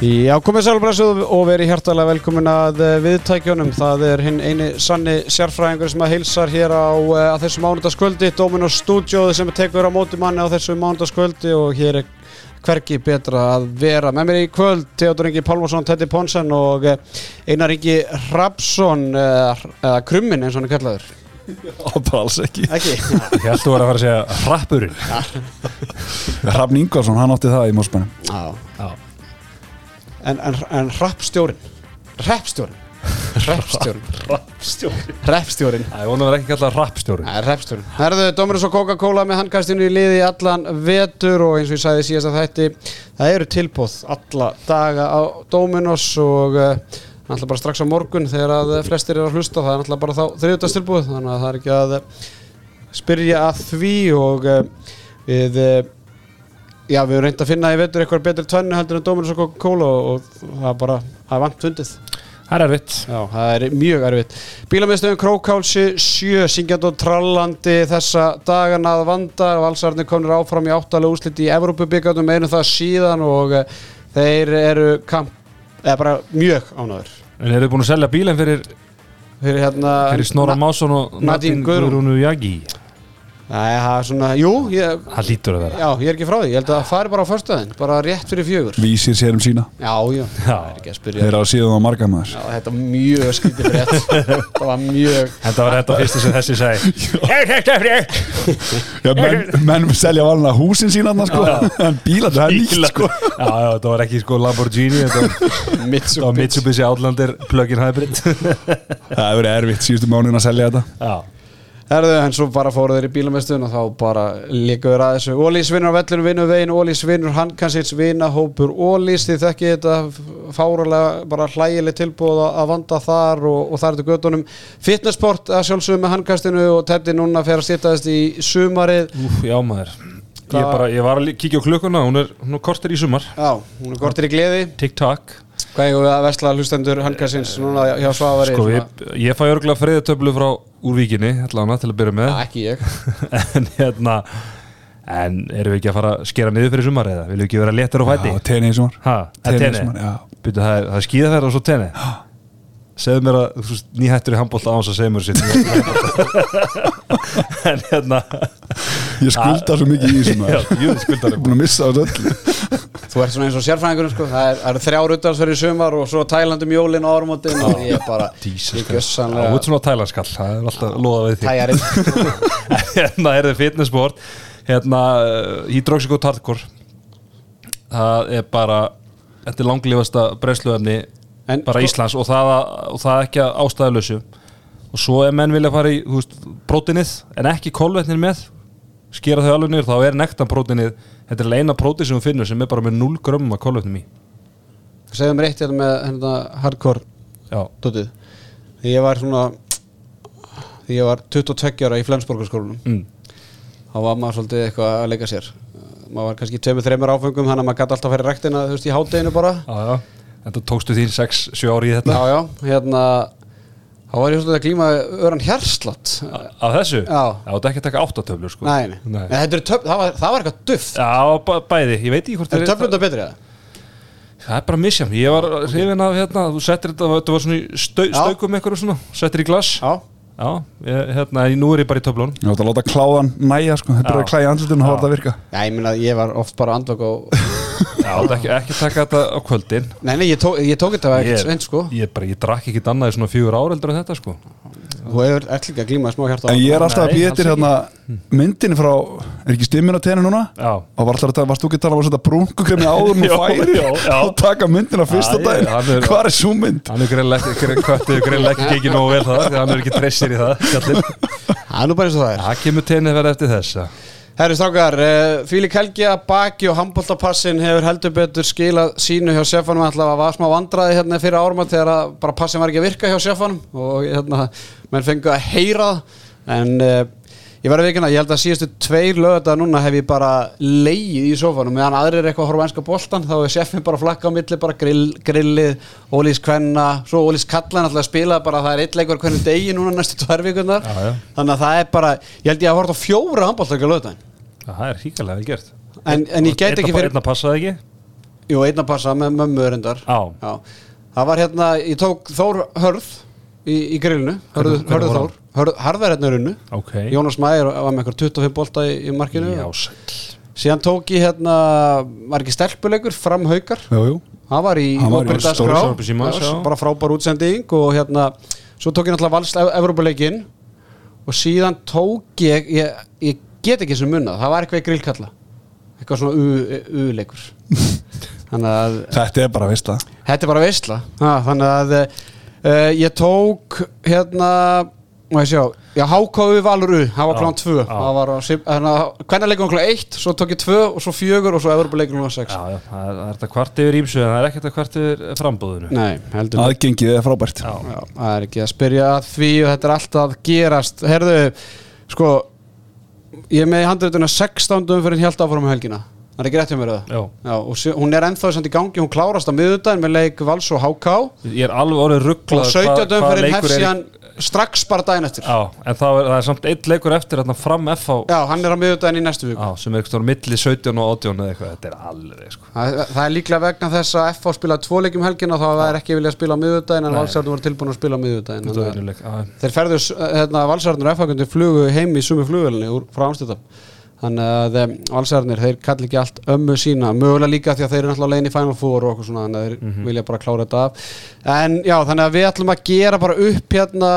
Já, komið sælubræðsum og verið hjartalega velkomin að eh, viðtækjunum. Það er hinn eini sanni sérfræðingur sem að heilsar hér á eh, að þessu mánudagskvöldi, Dominos Studio sem tekur á móti manni á þessu mánudagskvöldi og hér er hverki betra að vera. Með mér í kvöld, Theodor Ingi Pálmarsson, Teddy Ponsen og eh, Einar Ingi Rapsson, eða Krummin eins og hann er kallaður. Já, bara alls ekki Ekki? Ég held að þú var að fara að segja rappurinn Hrafn Ingvarsson, hann átti það í Mósbænum Já. Já. En, en, en rappstjórin? Rappstjórin? Rappstjórin? Rappstjóri Rappstjórin? Það er vera ekki kallað rappstjóri Það er repstjórn. Herðu, Dominus og Coca-Cola með handkastinu í liði allan vetur og eins og ég sagði síðast að þætti það eru tilbúð alla daga á Dominus og uh, náttúrulega bara strax á morgun þegar að flestir eru að hlusta það er náttúrulega bara þá þriðutast tilbúð þannig að það er ekki að eh, spyrja að því og uh, við uh, já, við erum reynd að finna í vetur eitthvað betri tvennu heldur en Dominus og Coca-Cola og, og það er bara, það er vant fundið Það er erfitt Já, það er mjög erfitt. Bílamiðstöðun Krókálsi 7, syngjand og trallandi þessa dagana að vanda og allsarðinni komnir áfram í áttalega úsliti í Evrópubíkjandum einu það síðan og uh, þeir eru kamp, eða bara mjög ánæður. En eru þið búin að selja bílinn fyrir, Fyrir hérna... fyrir Snorra Másson og Nadine Nadine Guðrún. Guðrúnu Jagi það er svona, jú, ég, Það lítur að vera. Já, ég er ekki frá því. Ég held að það fari bara á föstuðin, bara rétt fyrir fjögur. Vísir sér um sína. Já, já, það er ekki að spyrja. Þeir á síðan á marga maður. Já, þetta var mjög skytið frétt. það var mjög... Þetta var þetta fyrsta sem þessi segi Já, menn, menn selja valina húsin sína þarna, sko. En bílar, það er nýtt sko. Já, já, þetta var ekki sko Lamborghini Þetta var, þetta. Mitsubishi Outlander plug-in hybrid. Það Herðu, en svo bara fóru þeir í bílamestunum og þá bara líkaður að þessu. Ólís vinnur á vellinu, vinnur veginn, Ólís vinnur handkansins, vinnahópur Ólís, þið þekki þetta fáralega bara hlægileg tilbúð að- vanda þar og, og þar er þetta göttunum fitnessport að sjálfsögum með handkastinu og Teddy núna fer að stýttast í sumarið. Úf, já maður. Ég, bara, ég var að kíkja á klukkuna, hún er, hún er kortir í sumar. Já, hún er kortir í gleði. TikTok Hvað er að vesla hlustendur handkastins núna hjá Svavari? Sko, ég, ég fæ örgulega friðatöflu frá úr víkinni, allavega til að byrja með. Já, ekki ég. En hérna en erum við ekki að fara að skera niður fyrir sumar eða? Viljum við ekki vera léttur á fæti? Já, tenni í sumar. Ha, það Tenni í tenni? sumar, já. Byrju, það, er, það er skíðaferð og svo tenni segðu mér að þú veist, nýhættur í handbólta áns að segja mér sitt. En hérna Ég skulda svo mikið í þessum Ég er búin að missa þetta öll Þú ert svona eins og sérfræðingurinn sko. Það er, það eru þrjár utdagsferð í sumar og svo Tælandum jólin og árumótin og ég er bara þú ert svona tælanskall, það er alltaf loða við því tæjarinn. Hérna er það fitnessport hérna hydroxyco hardcore. Það er bara þetta er langlífasta breyðsluefni En bara sko- Íslands og það, og það ekki að ástæðulösu og svo ef menn vilja fara í veist, prótinið en ekki kolvetnir með skera þau alveg niður þá er nektan prótinið þetta er eina prótin sem við finnum sem er bara með 0 grömmum af kolvetnum í. Segðu mér eitt hérna með hérna, hardcore dotið ég var svona ég var 22 ára í Flensborgarskólanum mm. þá var maður svolítið eitthvað að leika sér. Maður var kannski tveimur, þreimur áfengum þannig að maður gæti alltaf að færi rektina þú veist í hátteginu bara. Já, já. En þú tókstu þín 6-7 ári í þetta Já, já, hérna þá var ég svolítið að glíma öran hjarslátt af þessu? Já. þetta er ekki að taka 8 töflur sko. Nei, nei, Nei. Nei þetta eru töf, það, var, það var eitthvað duft Já, bæ- bæði, ég veit ekki hvort Er þeir- töflunda betri eða? Það er bara misjafn, ég var hrifin af hérna, þú settir þetta, þetta var svona í stau, staukum eitthvað svona, settir í glas Já, Já, ég, hérna, nú er ég bara í töflun Ég átti að láta kláðan næja sko. Þetta er að klæja og hafa Já. þetta að virka. Já, ég meina ég var oft bara andvögg og Já, þetta ekki, ekki taka þetta á kvöldin. Nei, nei, ég tók, ég tók þetta ekkert sveint sko. Ég, bara, ég drakk ekki annað í svona fjögur áreldur en þetta sko Þú hefur ert líka að glíma smá hjarta En ég er alltaf að eftir hérna myndin frá, er ekki stimmin á tenni núna? Já Og var alltaf að varst þú ekki að tala um að setja brúnkukremi áður nú Já, færi já, já. og taka myndina fyrsta er- Hvað er svo mynd? Hann er greinlega ekki, ekki ekki nógu vel það, hann er ekki dressir í það. Það er nú bara eins og það er Það kemur teinið verið eftir þess. Herri strákar, Fílik Helgi að baki og handbóltapassin hefur heldur betur skilað sínu hjá sjefanum alltaf að var smá vandraði hérna fyrir árum þegar að bara passin var ekki að virka hjá sjefanum og hérna, menn fengu að heyra en uh, ég verði vikina, ég held að síðustu tveir lögða núna hef ég bara leið í sofanum meðan aðrir er eitthvað að horfa á enska boltan þá er sjefin bara flakka á milli, bara grill, grillið Ólís Kvenna, svo Ólís Kallan alltaf að spila bara það er eitt leikur hvernig degi núna næstu já. þannig að það er bara, ég held ég að horfa á fjóra handbóltakja lögðaðin Það er híkalega vel gert. En, en ég get ekki fyrir Einna passaði ekki? Jú, einna passa með mömmu reyndar. Já. Já. Það var hérna, ég tók Þór Hörð í, í grillinu. Hörðu, Hvernig- hvernig hörðu var Þór, Hörð, Harðar hérna runnu. Ok. Jónas Mæður var með eitthvað 25 bolta í, í markinu. Síðan tók ég hérna, var ekki stelpuleikur fram haukar. Jú, jú. Það var í já. bara frábær útsending og hérna, svo tók ég náttúrulega vals Evrópuleikin og síðan tók ég, ég, ég get ekki sem munnað, það var eitthvað í grillkalla. Eitthvað svona u- u-leikur. Þannig að Þetta er bara, veist það þetta er bara veistla ha, þannig að uh, ég tók hérna HKU Valur U það var klán 2 já. það var hvernig leikum klán 1 svo tók ég 2 og svo 4 og svo Evrópuleikin klán 6 Já, já, það er, þetta kvart yfir ímsu en það er ekkert að kvart yfir frambúðinu nei, heldur Aðgengið er frábært. Já, Já, það er ekki að spyrja að því og þetta er alltaf gerast. Herðu, sko ég með í handreituna 16 umfyrir hjálta áfram um helgina. Það er ekki rétt hjá mér það já. Og sé- hún er ennþá samt í gangi, hún klárast á miðudaginn með leik Vals og HK Ég er alveg orðið og rugglað 17 umfyrir hefst síðan strax bara daginn eftir. Já, Já, en það er, það er samt eitt leikur eftir þarna fram F á hann er á miðudaginn í næstu viku. Já, sem er eitthvað milli 17 og 18 eða eitthvað, þetta er alveg sko. Það, það er líklega vegna þess að FH spilaði tvo leikjum helgina og það er ekki vilja að spila á miðudaginn en Nei. Valsarður var tilbúin að spila á já, Þeir ferðu hérna, valsarðnir og FH flugu heim í sumu flugvelni úr, frá Amsterdam þannig að um, valsarðnir, þeir kalli ekki allt ömmu sína, mögulega líka því að þeir eru náttúrulega legin í Final Four og okkur svona þannig að þeir vilja bara klára þetta af. En já, þannig að við ætlum að gera bara upp hérna,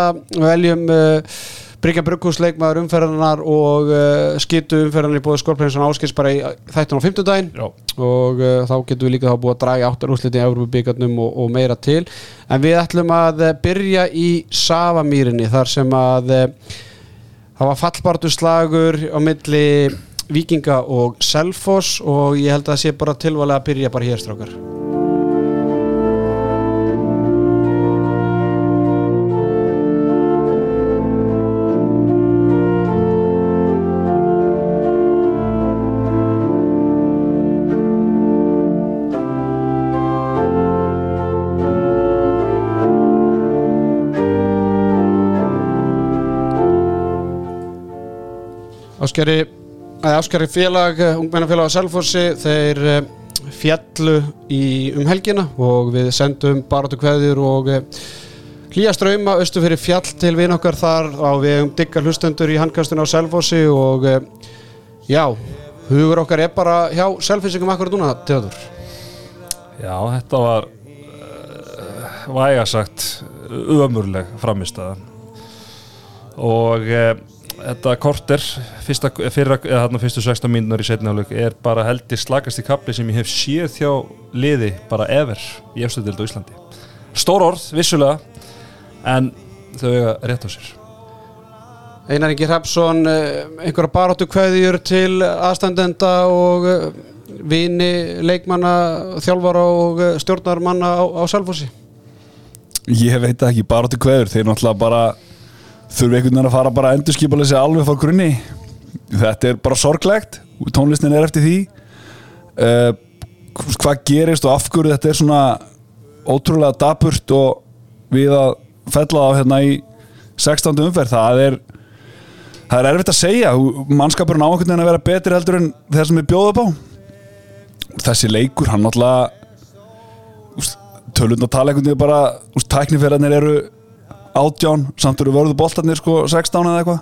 veljum uh, Bryggja Brugghúsleikmaður umferðarnar og uh, skitu umferðarnar í bóði Skorpleinsson áskils bara í þættun á fimmtudaginn. Já. og uh, þá getum við líka þá búið að draga áttar úrslit í Európa-byggarnum og, og meira til. En við ætlum að byrja í Savamýrinni þar sem að það var fallbartu slagur á milli Víkinga og Selfoss og ég held að það sé bara tilvalega að byrja bara hér strákar Áskari, að Áskari félag, eh, ungmennafélag á Selfossi, þeir eh, fjallu í um helgina og við sendum baráttu kveðjur og eh, hlýja ströyma austu fyrir fjall til vin okkar þar á við um diggar hlustendur í handkastinu á Selfossi og já, hugur okkar er bara hjá Selfossingum akkur núna, Teodor. já, þetta var vægasagt ömurleg framistæða og þetta korter fyrsta, fyrra, eða fyrstu 16 mínunar í setni áleik er bara heldur slagast í kapli sem ég hef séð hjá liði bara ever í efstöðdild á Íslandi stór orð, vissulega en þau eiga rétt á sér Einar Ingi Hrapsson, eh, einhverja baráttu kveðjur til aðstandenda og eh, vini, leikmanna, þjálfara og eh, stjórnarmanna á, á Selfossi. Ég veit ekki, bara til kveður Þeir náttúrulega bara þurfi einhvern veginn að fara bara að endurskipa sig alveg frá grunni. Þetta er bara sorglegt Tónlistin er eftir því. Uh, Hvað gerist og af hverju þetta er svona ótrúlega daburt og við að fella á hérna í 16. umferð það er það er erfitt að segja. Mannskapurinn á einhvern veginn að vera betri heldur en þeir sem við bjóðum upp á. Þessi leikur, hann náttúrulega tölund að tala einhvern veginn bara úst, tækniférarnir eru átján samt eru vörðu boltarnir sko 16 eða eitthvað.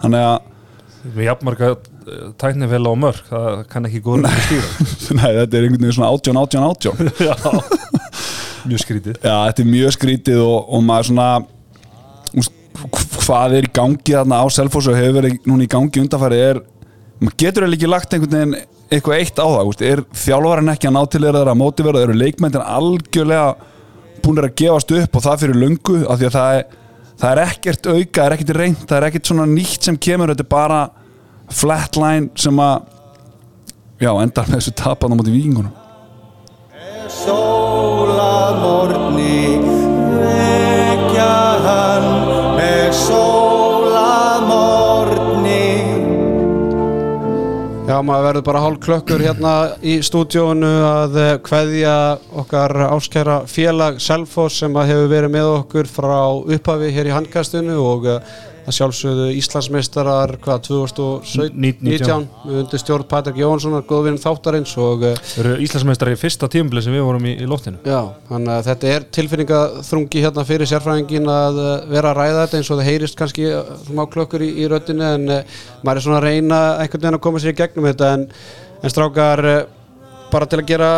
Þannig að við jafnmarga tæknifélag og mörg það kann ekki góður að stýra nei, þetta er einhvern veginn svona átján, átján, átján. Já, mjög skrítið. Já, þetta er mjög skrítið og, og maður svona hvað er í gangi þarna á Selfoss og hefur verið núna í gangi undanfæri er, maður getur eða ekki lagt einhvern veginn eitthvað eitt á það, er þjálfarinn ekki að ná til þeirra að mótivera, eru leikmændin algjörlega búinir að gefast upp og það fyrir löngu, af því að það er það er ekkert auka, það er ekkert reynd það er ekkert svona nýtt sem kemur, þetta er bara flatline sem að já, endar með þessu tapan á móti vikingunum Sólamorni vekja hann með sólamorni Já, maður verður bara hálf klökkur hérna í stúdíónu að eh, kveðja okkar áskæra félag Selfoss sem hefur verið með okkur frá upphafi hér í handkastinu og eh, að sjálfsögðu Íslandsmeistarar hvað 2017 Ní- 19. undir stjórn Patrik Jónssonar góðvinn þáttarins og Þeir eru Íslandsmeistrar í fyrsta tímabili sem við vorum í, í loftinu Já, þannig að þetta er tilfinningaþrungi hérna fyrir sérfræðingin að uh, vera að ræða þetta eins og það heyrist kannski uh, smá klökkur í, í röddinu en maður er svona að reyna einhvern veginn að koma sér í gegnum þetta en, en strákar bara til að gera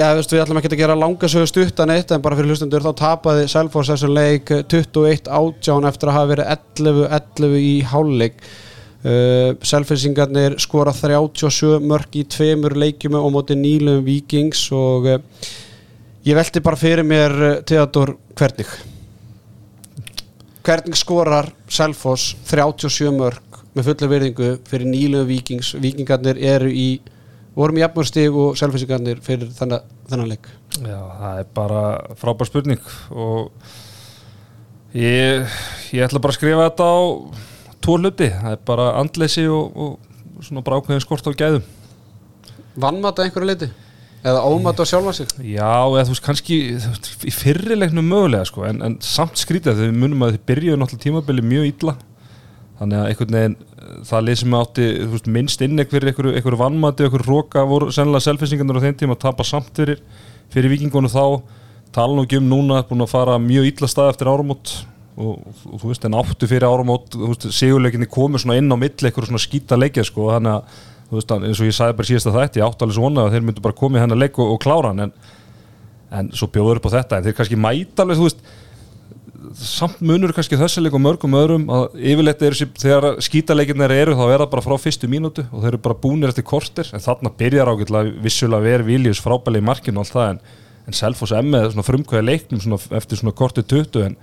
Já, veistu, við ætlum ekki að gera langa sögu stuttan eitt en bara fyrir hlustundur þá tapaði Selfoss þessum leik 21-18 eftir að hafa verið 11-11 í hálfleik. Uh, Selfissingarnir skora 37 mörg í tveimur leikjum og móti nýlum vikings og uh, ég velti bara fyrir mér uh, Theodor hvernig? Hvernig skorar Selfoss 37 mörg með fulla virðingu fyrir nýlum vikings vikingarnir eru í vorum í jafnmörstig og Selfissingarnir fyrir þennan, þennan leik Já, það er bara frábær spurning og ég, ég ætla bara að skrifa þetta á tvo hluti, það er bara andleysi og, og svona bara ákveðin skort á gæðum Vannmata einhverju leiti? Eða ómata á sjálfa sig? Já, eða þú veist kannski í fyrirleiknum mögulega sko, en, en samt skrítið þegar við munum að þið byrjuðu náttúrulega tímabili mjög illa þannig að einhvern veginn það lið sem átti veist, minnst inn einhver, einhver vannmati, einhver róka voru sennilega selfisingarnir á þeim tíma að tapa samt fyrir, fyrir vikingunum þá. Tala nú ekki um núna, búin að fara mjög illa stað eftir áramót og, og, og þú veist, en áttu fyrir áramót sigurleikinni komur svona inn á milli einhverju svona skýta leikja sko, þannig að veist, eins og ég sagði bara síðast að þetta ég átti alveg svona að þeir myndu bara komið hennar leik og, og klára hann en, en svo bjóður upp á þetta en þeir kannski mæta alveg, þú veist samt munur kannski þessi leik og mörgum öðrum að yfirleitt eru sér, þegar skítaleikirnir eru þá er það bara frá fyrstu mínútu og þeir eru bara búnir eftir kortir en þarna byrjar ágætlega vissulega vera Viljus frábæli í markinu og allt það en, en Selfoss M svona frumkvæði leiknum svona, eftir svona kortið 20 en,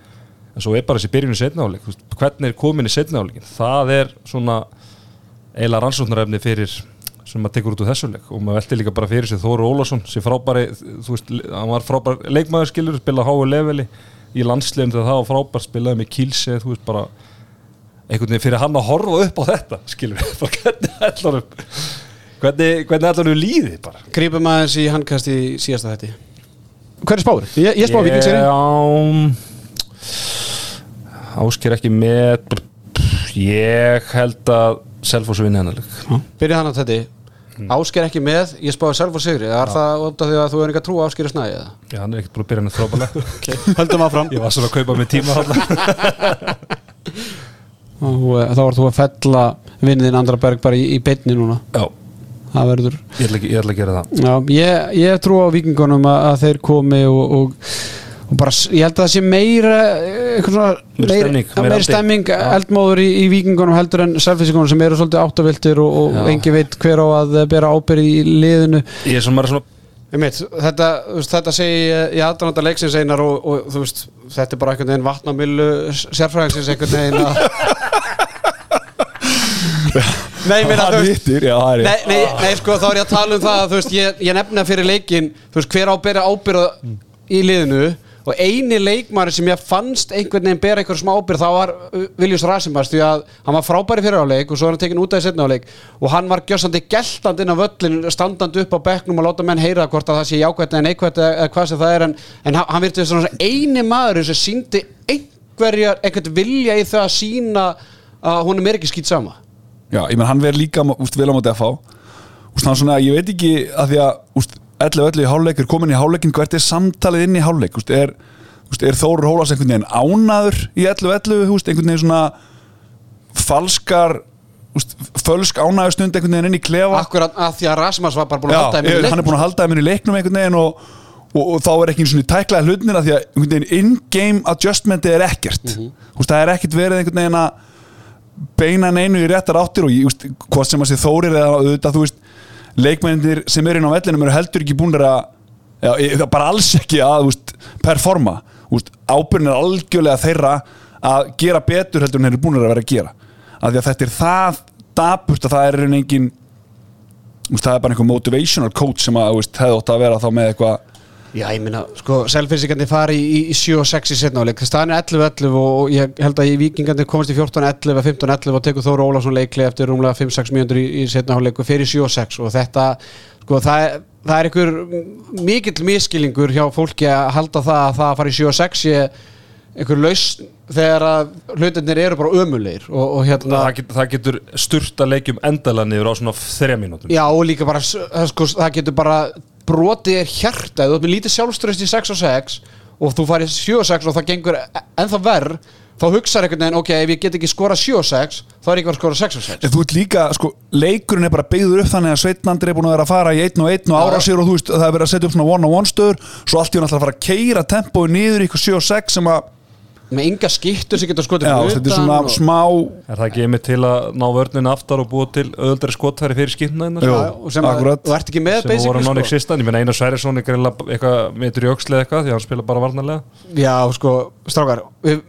en svo er bara þessi byrjun í setnáleik hvernig er komin í setnáleikin það er svona eiginlega rannsóknarefni fyrir sem maður tekur út úr þessu leik. Og maður velti líka bara fyrir sig Þóru Ólafsson sem frábæri, þú veist, hann var frábæri leikmaður skilur, spila háu leveli í landslegum þegar það var frábært spilaði með kílse, þú veist, bara einhvern veginn fyrir hann að horfa upp á þetta skilur, bara hvernig ætlar upp? Hvernig, hvernig ætlar upp líði bara? Grípum aðeins í handkast í síðasta þetta Hver er spáður? Ég, ég spá vikingseri Já Ásker ekki með. Ég held að Selfoss vinni hennar leik. Byrja hann á þetta Ásker ekki með, ég spáði sjálf og sigri. Er það út af því að þú er ekki að trúa Ásker í snæði? Já, hann er ekkert búin að byrja hennar þrópalega Okay. Höldum áfram. Ég var svona að kaupa með tíma uh, þá var þú að fella vinniðin Andra Berg bara í, í beinni núna. Já, ég ætla, ekki, ég ætla að gera það. Já, ég, ég trú á vikingunum að, að þeir komi og, og, og bara, ég held að það sé meira eh, eitthvað svona, meira, stemning, ja, meira meira stemming eldmóður í, í vikingunum heldur en selfisingunum sem eru svolítið áttaviltir og, og engi veit hver á að bera ábyrð í liðinu. Ég er svona, svona Einmitt, þetta, þetta segi ég í aðdánanda leiksins einar og, og þú veist, þetta er bara einhvern veginn vatnamillu sérfræðingsins einhvern veginn að Nei, ég meina, þú veist hittir, já, það er Nei, nei, nei, sko, þá er ég að tala um það að, þú veist, ég, ég nefna fyrir leikin þú veist, hver á að bera ábyrða í liðinu og eini leikmari sem ég fannst einhvern veginn bera einhver smá ábyrð þá var uh, Viljus Rasimars því að hann var frábæri fyrir áleik og svo hann tekin út af setna áleik og hann var gjössandi geltandi inn á völlin standandi upp á bekknum og láta menn heyra hvort að það sé jákvæmt eða neikvæmt eða hvað sem það er en, en hann, virti svona eini maður sem síndi einhverjar, einhvern vilja í það að sína að honum er ekki skýt sama. Já, ég menn hann verður líka úst, vel á móti að fá úst, hann svona, ég veit ekki að því að úst, 11-11 í hálfleik er komin í hálfleikin hvert er samtalið inn í hálfleik? Úst, er, úst, er Þórur Hólas einhvern veginn ánaður í 11-11 úst, einhvern veginn svona falskar úst, fölsk ánæður stund einhvern veginn inn í klefa? Akkurat að því að Rasimars var bara búin að halda í ég, leik hann er búin að halda þeim inn í leiknum einhvern veginn og, og, og þá er ekki einu svona tæklaði hlutnir að því að einhvern veginn in-game adjustmenti er ekkert. Mm -hmm. það er ekkert verið einhvern veginn að beina neinu í réttar áttir og ég, úst, hvað sem að sé þórir eða auðvitað þú veist leikmennir sem eru inn á vellinum eru heldur ekki búin að já, bara alls ekki að úst, performa. Úst, ábyrðin er algjörlega þeirra að gera betur heldur en þeir eru búin að vera að gera. Af því að þetta er það dapurt að það er engin Úst, það er bara einhver motivational coach sem að hefði ótt að vera þá með eitthvað Já, ég minna, sko, selfinsingandi fari í, í 7 og 6 í setna áleik staðan er 11-11 og ég held að í vikingandi komast í 14-11, 15-11 og tekur Þóru Ólafsson leikli eftir rúmlega 5-6 mínútur í, í setna áleik og fyrir 7 og 6 og þetta, sko, það er það er einhver mikill miskilingur hjá fólki að halda það að það að fara í 7 og 6 sé einhver lausn þegar að hlutinir eru bara ömulegir og, og hérna það, get, það getur styrta leikjum endala niður á svona þrejja mínútum. Já, og líka bara, sko, það getur bara brotið er hjarta, þú ert með lítið sjálfströst í 6 og 6 og þú farið 7 og 6 og það gengur ennþá verð þá hugsaður einhvern veginn, ok, ef ég get ekki skora 7 og 6 þá er ég ekki að skora 6 og 6 En þú ert líka, sko, leikurinn er bara byggður upp þannig að Sveitnandir er búin að vera að fara í einn og einn og ára sér og þú veist, það er verið að setja upp svona one-on-one stöður svo allt í hún ætla að fara að keira tempói niður í ykkur 7 og 6 sem að, með enga skittur sem getur skotið já, þetta er svona og- smá Er það ekki einmitt til að ná vörninu aftar og búa til öðuldari skotfæri fyrir skipna Jú. Já, og sem að, akkurat. þú ert ekki með sem voru sko. non-existent, ég meina Einar Sværisson er greinlega eitthvað meitur í eða eitthvað því að hann spila bara varnarlega Já, sko, strákar við,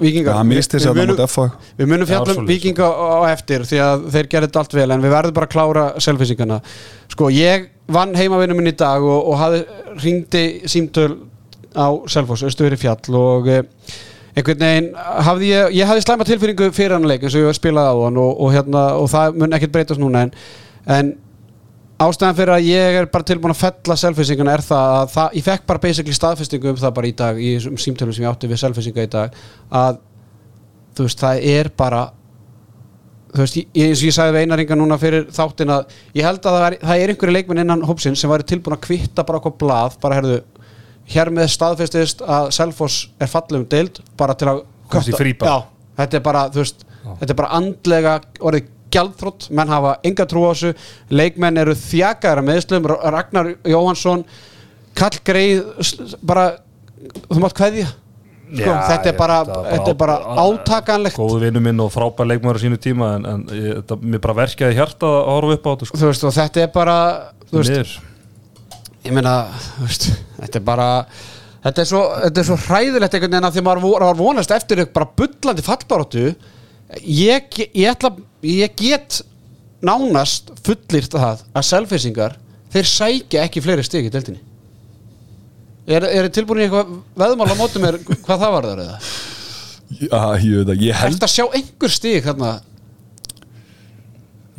Víkingar Já, við- við munum- Við munum fjallum vikinga á, á eftir því að þeir gerði þetta allt vel en við verðum bara að klára selfinsingana sko ég vann heimavinnum minn í dag og, og hafði ringdi símtöl á Selfoss, Östuðri fjall og eh, einhvern veginn hafði ég, ég hafði slæma tilfinningu fyrir hann leik eins og ég spilaði á hann og, og, hérna, og það mun ekkert breytast núna en, en ástæðan fyrir að ég er bara tilbúin að fella selfinsingana er það að það, ég fekk bara basically staðfestingu um það bara í dag í þessum símtölum sem ég átti við selfinsinga í dag að þú veist, það er bara þú veist, ég, eins og ég sagði við einaringa núna fyrir þáttin að ég held að það er, það er einhverju leikmenn innan hópsins sem væri tilbúin að kvitta bara okkur blað, bara herðu hér með staðfestist að Selfoss er fallum deild, bara til að. Já, þetta er bara, veist þetta er bara andlega orðið gjaldþrótt, menn hafa enga trú á þessu leikmenn eru þjakaðar að meðslum Ragnar Jóhansson Kall Greið bara, þú mátt kveðja sko, Já, þetta er bara, þetta er bara átakanlegt góðu vinnu minn og frábær leikmaður á sínu tíma en, en ég, þetta, mér bara verkjaði hjarta að horfa upp á þetta sko. veist, þetta er bara veist. Ég meina veist, þetta er bara þetta er svo, þetta er svo hræðilegt einhvern veginn að því maður var vonast eftir bara bullandi fallbaróttu ég, ég ætla ég get nánast fullirt það að selfisingar þeir sækja ekki fleiri stig í deltinni er, er tilbúin í eitthvað veðmál á móti mér hvað það var þar eða? Já, ég veit að ég held að sjá einhver stig hérna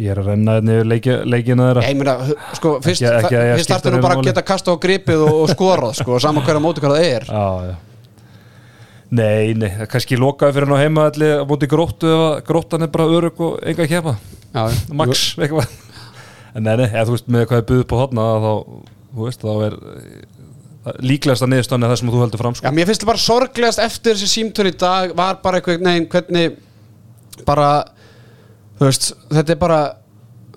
ég er að renna hérna yfir leiki, leikina þeirra. Ég meina, sko, fyrst, Ekki- ekki ég fyrst nú neinu bara að geta kasta á gripið og, og skorað, sko, saman hverja móti hvað það er. Já, já. nei, nei, er kannski lokaði fyrir hann á heima allir á móti gróttu ef að gróttan er bara örug og enga að kepa Já, max, eitthvað. En nei, nei, eða þú veist með hvað er buðið på hotna þá, þú veist, þá er eh, líklegast að niðurstöðan er það sem þú heldur fram Já, sko. mér finnst það bara sorglegast eftir þessi símtöl í dag var bara eitthvað, neginn, hvernig bara, þú veist, þetta er bara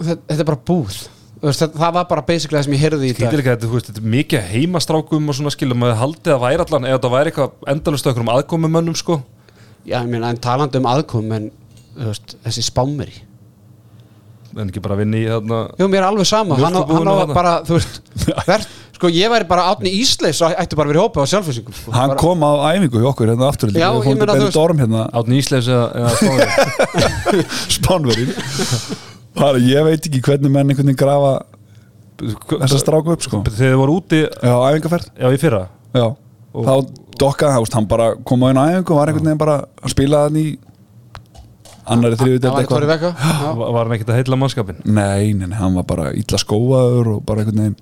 þetta, er bara búð. Veist, þetta, það var bara basically það sem ég heyrði í dag. Þetta, þú veist, þetta er mikið heimastrákum og svona skilum að haldið að væri allan eða þetta væri eitthvað endalust okkur um aðkomumönnum sko. Já, ég meina, en talandi um aðkom en, veist, þessi spámeri. En ekki bara vinni í þarna Jú, mér er alveg sama, hann á, hann á þarna. bara, þú veist ver, sko, ég væri bara átni Ísleis og ætti bara verið hópið á sjálfhysingum sko. Hann bara, kom á æfingu hjá okkur hérna aftur Já, ég meina, þú hérna, átni Ísleis eða, eða spáður spánverinn Bara, Ég veit ekki hvernig menn einhvern veginn grafa þessa stráku upp sko. Þegar þið voru úti Já, æfingaferð. Já, í fyrra? Já, þá dokkaði hann, hann bara kom á einu æfingu og var einhvern veginn bara að spila hann í annari þriðu það var eitt orðið vekka Já. var hann ekkert að heilla mannskapin Nei, nei, nei, hann var bara illa skóaður og bara einhvern veginn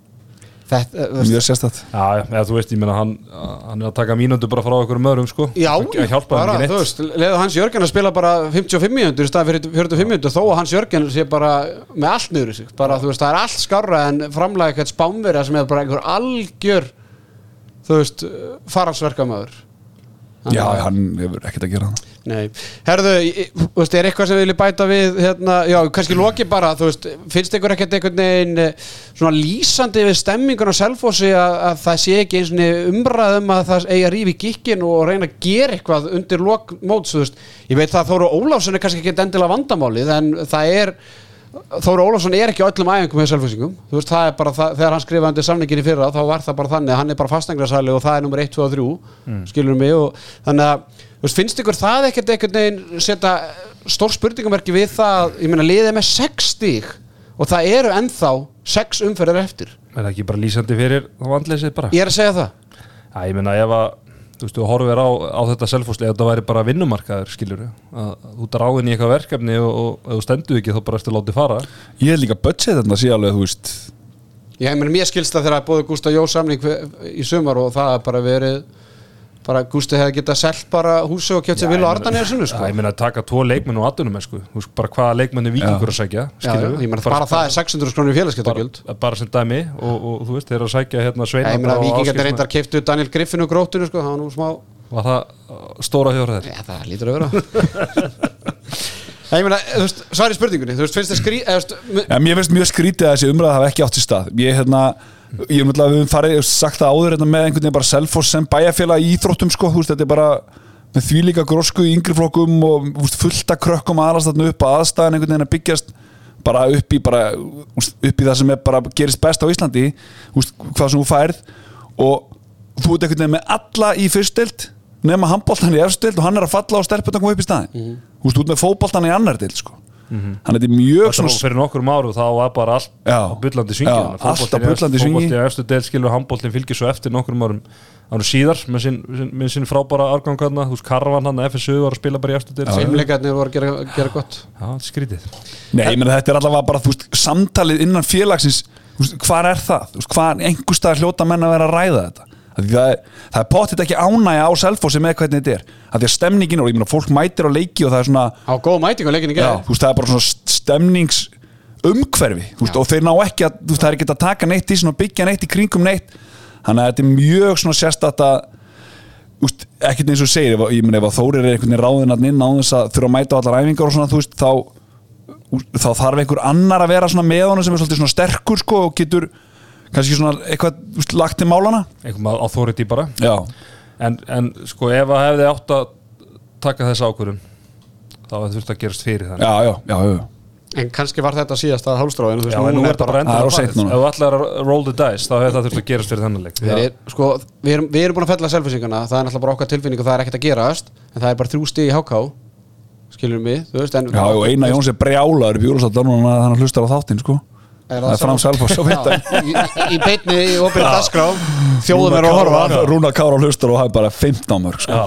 mjög sérstætt já, já, eða þú veist, ég meina hann hann er að taka mínundu bara frá okkur öðrum sko. Já, að hjálpa hann bara, ekki þú neitt veist, leðu Hans Jörgen að spila bara 55 mínútur í stað fyrir 45 mínútur þó að Hans Jörgen sé bara með allt niður í sig. Bara, þú veist, það er allt skarra en framlega eitthvað spánverja sem er bara einhver algjör þú veist, faransverkamöður Já, hann hefur ekkert að gera það Nei, herðu, þú veist, er eitthvað sem við viljum bæta við, hérna, já, kannski loki bara, þú veist, finnst ykkur ekkert einhvern veginn eh, svona lýsandi við stemmingun á Selfossi að, að það sé ekki eins og umræðum að það eigi að rífi gikkin og reyna að gera eitthvað undir lok móts, þú veist, ég veit það að Þóru Ólafsson er kannski ekki endilega vandamálið, en það er, Þóru Ólafsson er ekki á öllum æfingum með Selfossingum, þú veist, það er bara það, þegar hann skrifaði undir samningin í fyrra, þá var það bara þannig, hann er bara fastengrarsæli og það er nummer 1, 2 og 3, mm. skilur mig og þannig að Þú veist, finnst ykkur það ekkert einhvern veginn setja stór spurningamerki við það, ég meina liðið er með 6 stíg og það eru ennþá 6 umferðir eftir. er það ekki bara lýsandi fyrir þá vandleysið bara Ég er að segja það. Já, ég meina ef að þú veist, þú horfir á, á þetta selfhúsli ef það væri bara vinnumarkaður, skilur að þú ert ráðin í eitthvað verkefni og, og ef þú stendur ekki þá bara ertu látið fara. Ég er líka budget þarna sé alveg, þú veist Ég meina mér skilst það þegar að bóði Gústa Jó samning í sumar og það er bara verið bara Gústi hefði getað selt bara húsi og kjöpt sér vil og Ardan eða Já, sko. ég meina að taka tvo leikmenn og aðdunum sko. Bara hvaða leikmenn er vikingur að sækja Já, já, ég meina bara það er 600 skrónir félagskeptagjöld bara, bara sem dæmi og, og þú veist, þeir eru að sækja hérna sveina ég meina vikingarnir reyndar keiftu Daniel Griffin og grótinu sko, það var nú smá Var það uh, stóra hjóra þeir? Já, það lítur að vera. Ég meina, þú veist, svari spurningunni. Þú veist, finnst það Ja, mér finnst mjög skrítið að þessi umræða hafa ekki átt í stað. Ég, hérna, ég er náttúrulega, við höfum farið, hef sagt það áður hérna, með einhvern veginn bara Selfoss sem bæjarfélag í íþróttum sko, veist, þetta er bara með því líka grósku í yngri flokkum og veist, fullt að krökkum aðalast þarna upp að aðstæðan einhvern veginn að byggjast bara upp í, bara, veist, upp í það sem er bara gerist best á Íslandi hvað sem þú færð. Og þú ert einhvern veginn með alla í fyrstild nema handbóltan í efstild og hann er að falla og stelpun að koma upp í staðin þú veist, út með fótbóltan í annar dild sko. Hann er þetta mjög svona fyrir nokkur áru þá var bara allt Já. á bullandi svingi Já, allt á bullandi svingi. Fótbolti á efstu del skilur handbóltin fylgir svo eftir nokkur árum árum síðar með sinn, sinn, sinn frábæra árgangarna, þú veist Karvan hann FSU var að spila bara í efstu del Já, Heimleikarnir voru að gera, gera gott þetta er skrítið Nei, ég meina þetta er allavega bara, þú veist, samtalið innan félagsins, þú veist, hvað er það? Þú veist, hvað einhver stað hljóta menn að vera að ræða þetta? Það er, er potið ekki ánægja á selfósi með hvernig þetta er. Af því að stemningin, og ég meina, fólk mætir á leiki og það er svona, Á góð mæting á leikinni já, veist, það er bara svona stemnings umhverfi, þú veist, og þeir ná ekki að, veist, það er ekki að taka neitt í svona og byggja neitt í kringum neitt. Þannig að þetta er mjög svona að, veist, ekkert eins og segir, að- ég meina, ef að Þórir er einhvern veginn ráðinn að inn á þess að þurfa að mæta á allar æfingar og svona, þú veist, þá þá þarf einhver annar að vera svona með honum sem er svona sterkur sko og getur kannski svona eitthvað þú veist, lagt til málana einhverjum á þóriti bara. Já, en, en sko ef að hefði átt að taka þessa ákvörðun þá hefði þurft að gerast fyrir þannig já, já, já, já. En kannski var þetta síðasta hálfstráin Já, en nú er þetta bara endur ef þú ætlar að roll the dice þá hefði það þurft að gerast fyrir þennan leik. Við, er, sko, við, erum, við erum búin að fella selfisingana það er náttúrulega bara okkar tilfinning og það er ekkert að gerast en það er bara þrjú stig í HK skilur mig, þú veist en, já og eina Jóns er brjálaður upp júlustátt þannig að hann hlustar á þáttinn sko það er fram Selfoss á Já, í, beitni í opinni dagskrá þjóðum er að horfa Rúna Kára hlustar og er bara 15 mörg sko.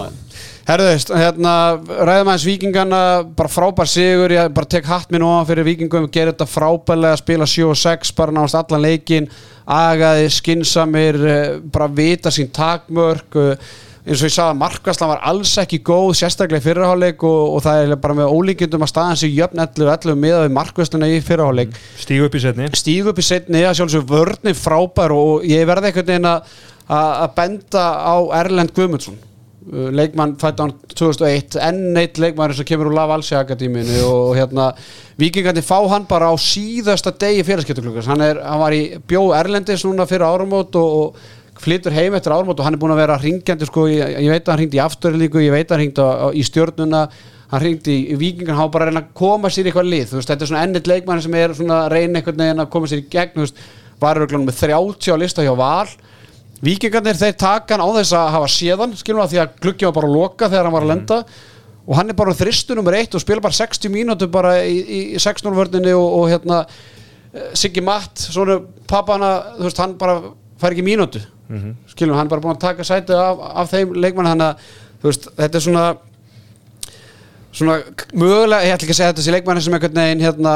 Herðuðist, hérna, ræðum aðeins vikingana bara frábær sigur, ég bara tek hatt minn ofan fyrir vikingum, gerir þetta frábærlega spila 7 og 6, bara náðast allan leikin agaði, skinsamir eh, bara vita sín takmörk eh, eins og ég sagði að markværslan var alls ekki góð, sérstaklega í fyrirháleik og, og það er bara með ólíkjendum að staðan sig jöfn 11-11 með við markværsluna í fyrirháleik stígu upp í setni stígu upp í setni að sjálfsög vörni frábær og ég verði einhvern veginn að að benda á Erlend Guðmundsson uh, leikmann fætt án 2001 enn eitt leikmann sem kemur úr Lav Alsi Akadíminu og hérna vikingandi fá hann bara á síðasta degi félagskeptuklukkars, hann, hann var í bjó Erlendis núna fyrir áramót og, og flytur heim eftir áramót og hann er búin að vera ringjandi sko, ég, ég veit að hann ringdi í afturlíku ég veit að hann á, í stjórnuna hann ringdi í vikingan, hann var bara að reyna að koma sér í eitthvað lið, þú veist, þetta er svona ennit leikmann sem er svona að reyna einhvern veginn að koma sér í gegn, þú veist, var örugglega með 30 á lista hjá Val. Víkingarnir þeir taka hann á þess að hafa séðan skilum að því að gluggi var bara að loka þegar hann var að lenda. Og hann er bara þristu nummer eitt og spila bara 60 mínútur bara í, í, í 6-0 vörninni og, og hérna eh, Siggi Matt, svona pappana þú veist, hann bara fær ekki mínútu skilum, hann er bara búin að taka sæti af, af þeim leikmann, hann að veist, þetta er svona svona mögulega, ég ætla ekki að segja þetta þessi leikmann sem einhvern veginn hérna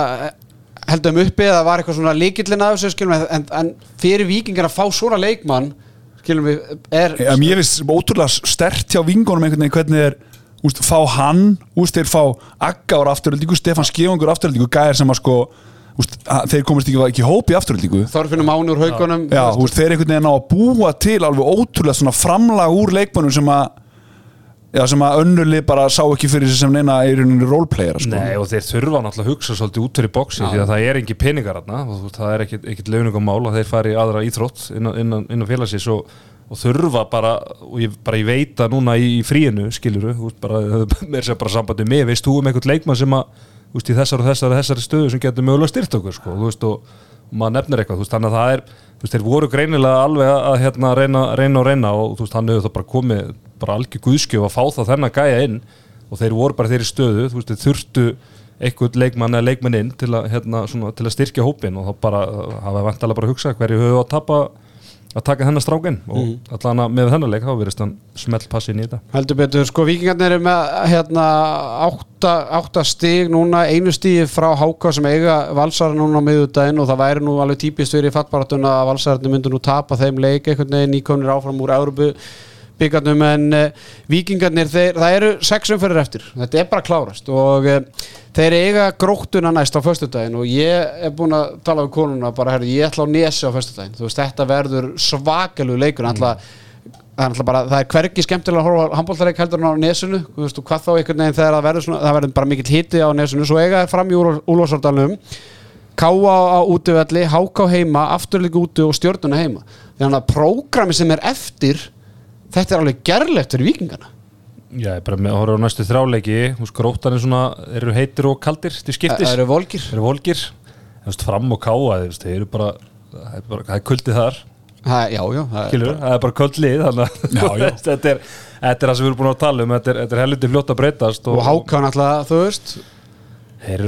heldum uppi eða var eitthvað svona líkillin af þessu skilum en, en fyrir vikingar að fá svona leikmann skilum við, er ja, mér finnst ótrúlega stert hjá vingunum einhvern veginn hvernig er úst, fá hann, úst, þeir fá Agga ára afturöldingu, Stefán Skífangur afturöldingu gæðir sem að sko úst, að þeir komist ekki, ekki í hóp í afturöldingu Þorfinnum Máni úr haugunum Já, veist, þeir einhvern veginn á að búa til alveg ótrúlega svona framlag úr leikmönnum sem að já, sem að önnurli bara sá ekki fyrir sig sem neina í rauninni roleplayera sko. Nei, og þeir þurfa náttúrulega að hugsa svolítið út fyrir bóksi því að það er ekki peningar þarna og þú veist, það er ekkit, ekkit launungumál að þeir fari í aðra íþrótt innan, innan, innan félagsins og, og þurfa bara og ég, bara ég veit að núna í, í fríinu skiluru, þú veist, bara, mér sé bara sambandi með, veist þú um einhvern leikmann sem að veist, í þessar og þessar, þessari stöðu sem getur mögulega styrt okkur, sko, þú veist, og, og maður nefnir eitthvað, þú veist, þannig að það er þú veist, þeir voru greinilega alveg að, hérna, reyna, reyna og reyna og þú veist, hann hefur það bara komið bara algjör guðskjöf að fá það þennan gæja inn og þeir voru bara þeirri stöðu þú veist, þeir þurftu einhvern leikmann eða leikmann inn til að, hérna, svona, til að styrkja hópin og þá bara hafa vantalega bara að hugsa hverju höfu að tapa að taka þennan strákinn og mm. allan með þennan leik þá verist hann smelt passin í þetta heldur betur, sko vikingarnir eru með hérna átta, átta stig núna, einu stíð frá Háka sem eiga valsara núna á miðudaginn og það væri nú alveg típist fyrir fattbaratuna að valsararnir myndu nú tapa þeim leik einhvern veginn nýkomnir áfram úr Európu byggarnum en uh, vikingarnir, þeir, það eru sex umferðir eftir, þetta er bara klárast og uh, þeir eiga gróttuna næst á föstudaginn og ég er búin að tala við konuna bara, herri, ég ætla á nesi á föstudaginn, þú veist, þetta verður svakalug leikur, mm. það er, náttúrulega bara, það er hvergi skemmtilega að horfa handbóltareik heldur á nesunu þú veist, hvað þá einhvern veginn þegar það verður svona, það verður bara mikill hiti á nesunu, svo eiga þær fram í Úlfarsardalum Káa á útivelli, Háká heima afturleik úti og stjórnuna heima. Þannig að prógrami sem er eftir þetta er alveg gerlegt fyrir vikingana Já, ég bara með að horfa á næstu þráleiki. Gróttan er svona, eru heitir og kaldir til skiptis. Eru volgir. Eru volgir. Veist, fram og káa, þeir eru bara Það er, bara, það er kuldið þar. Það, já, já, það er Kilur, það er bara köldlið Þannig að þetta, er, þetta er það sem við erum búin að tala um. Þetta er, þetta er helviti fljótt að breytast og Háká náttúrulega, þú veist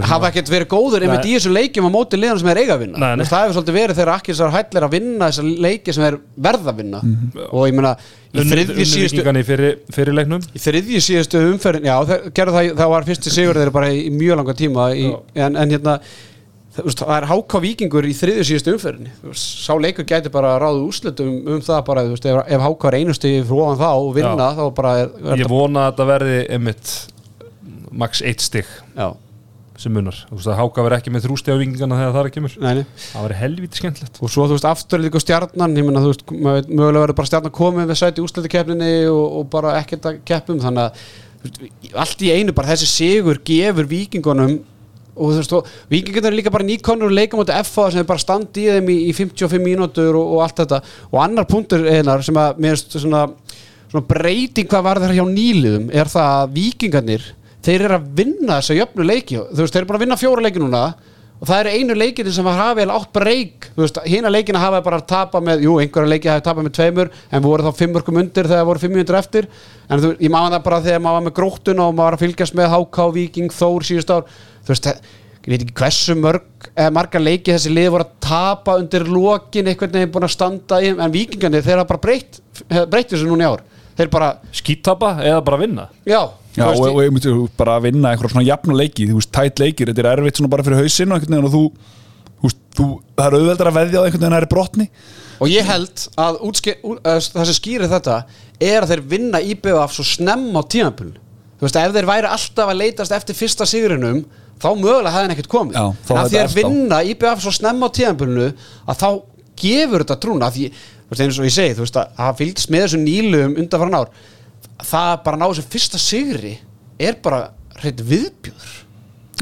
hafa ekkert verið góður einmitt Nei. í þessum leikjum á móti liðan sem er eiga að vinna. Nei, nei. Það hefur svolítið verið þegar Akkilsar hætlir að vinna þessar leiki sem er verð að vinna. Og ég meina í þriðji síðustu Unnuvíkingan í fyrir, fyrir leiknum? Í þriðji síðustu umferðin já, það, það, það var fyrsti sigur þeirra bara í mjög langa tíma í, en, en hérna það, það er háká vikingur í þriðju síðustu umferðin sá leikur gæti bara ráðu úrslitum um það bara, veist, ef, ef háká er einusti frá ofan þá og vinna, Já. þá bara er, er Ég vona að þetta verði einmitt max eitt stygg já, sem munar. Þú veist að Háka verði ekki með þrústi á vingingana þegar það er kemur. Neini Það verði helviti skemmtilegt. Og svo þú veist aftur líka stjarnan ég meina þú veist, mögulega verður bara stjarnan komið við sæti úrslitakeppninni og, og bara ekkert að keppum þannig að veist, allt í einu bara þessi sigur gefur vikingunum og þú veist, og vikingunum er líka bara nýkonur og leika mútið FA sem er bara standi í þeim í, í 55 mínútur og, og allt þetta. Og annar punktur einar sem að mér finnst svona, svona breyting hvað var að þeir eru að vinna þessa jöfnu leiki. Þú veist, þeir eru bara að vinna fjóra leiki núna og það eru einu leikinu sem var hafið átt breyk, þú veist, hina leikina hafa bara að tapa með, jú, einhverja leiki hafa tapað með tveimur en voru þá fimmurkum undir þegar voru 500 eftir, en þú, ég maður það bara þegar maður var með gróttuna og maður var að fylgjast með HK, Viking, Þór síðust ár. Þú veist, ég veit ekki hversu mörg eða margar leiki þessi lið voru að tapa undir lokin, einhvern veginn búin að standa í, en Vikingarnir, þeir hafa bara breytt breytt þessu þeir já, og, og ég myndi bara að vinna einhverja svona jafna leiki, þú veist, tætt leikir þetta er erfitt svona bara fyrir hausinn og einhvern veginn og þú, þú, þú það er auðveldar að veðja á einhvern veginn að það er brotni Og ég held að útske, ú, að það sem skýrir þetta er að þeir vinna IBF svo snemm á tímapilinu. Þú veist, ef þeir væri alltaf að leitast eftir fyrsta sigurinnum þá mögulega hefði hann ekkert komið. Já, en að á. vinna IBF svo snemm á tímapilinu að þá gefur þetta trúna að því, þú veist, eins og ég segi, þú veist, að það fylgst með þessum nýlum undanfæran ár það að bara ná þessum fyrsta sigri er bara hreitt viðbjúður.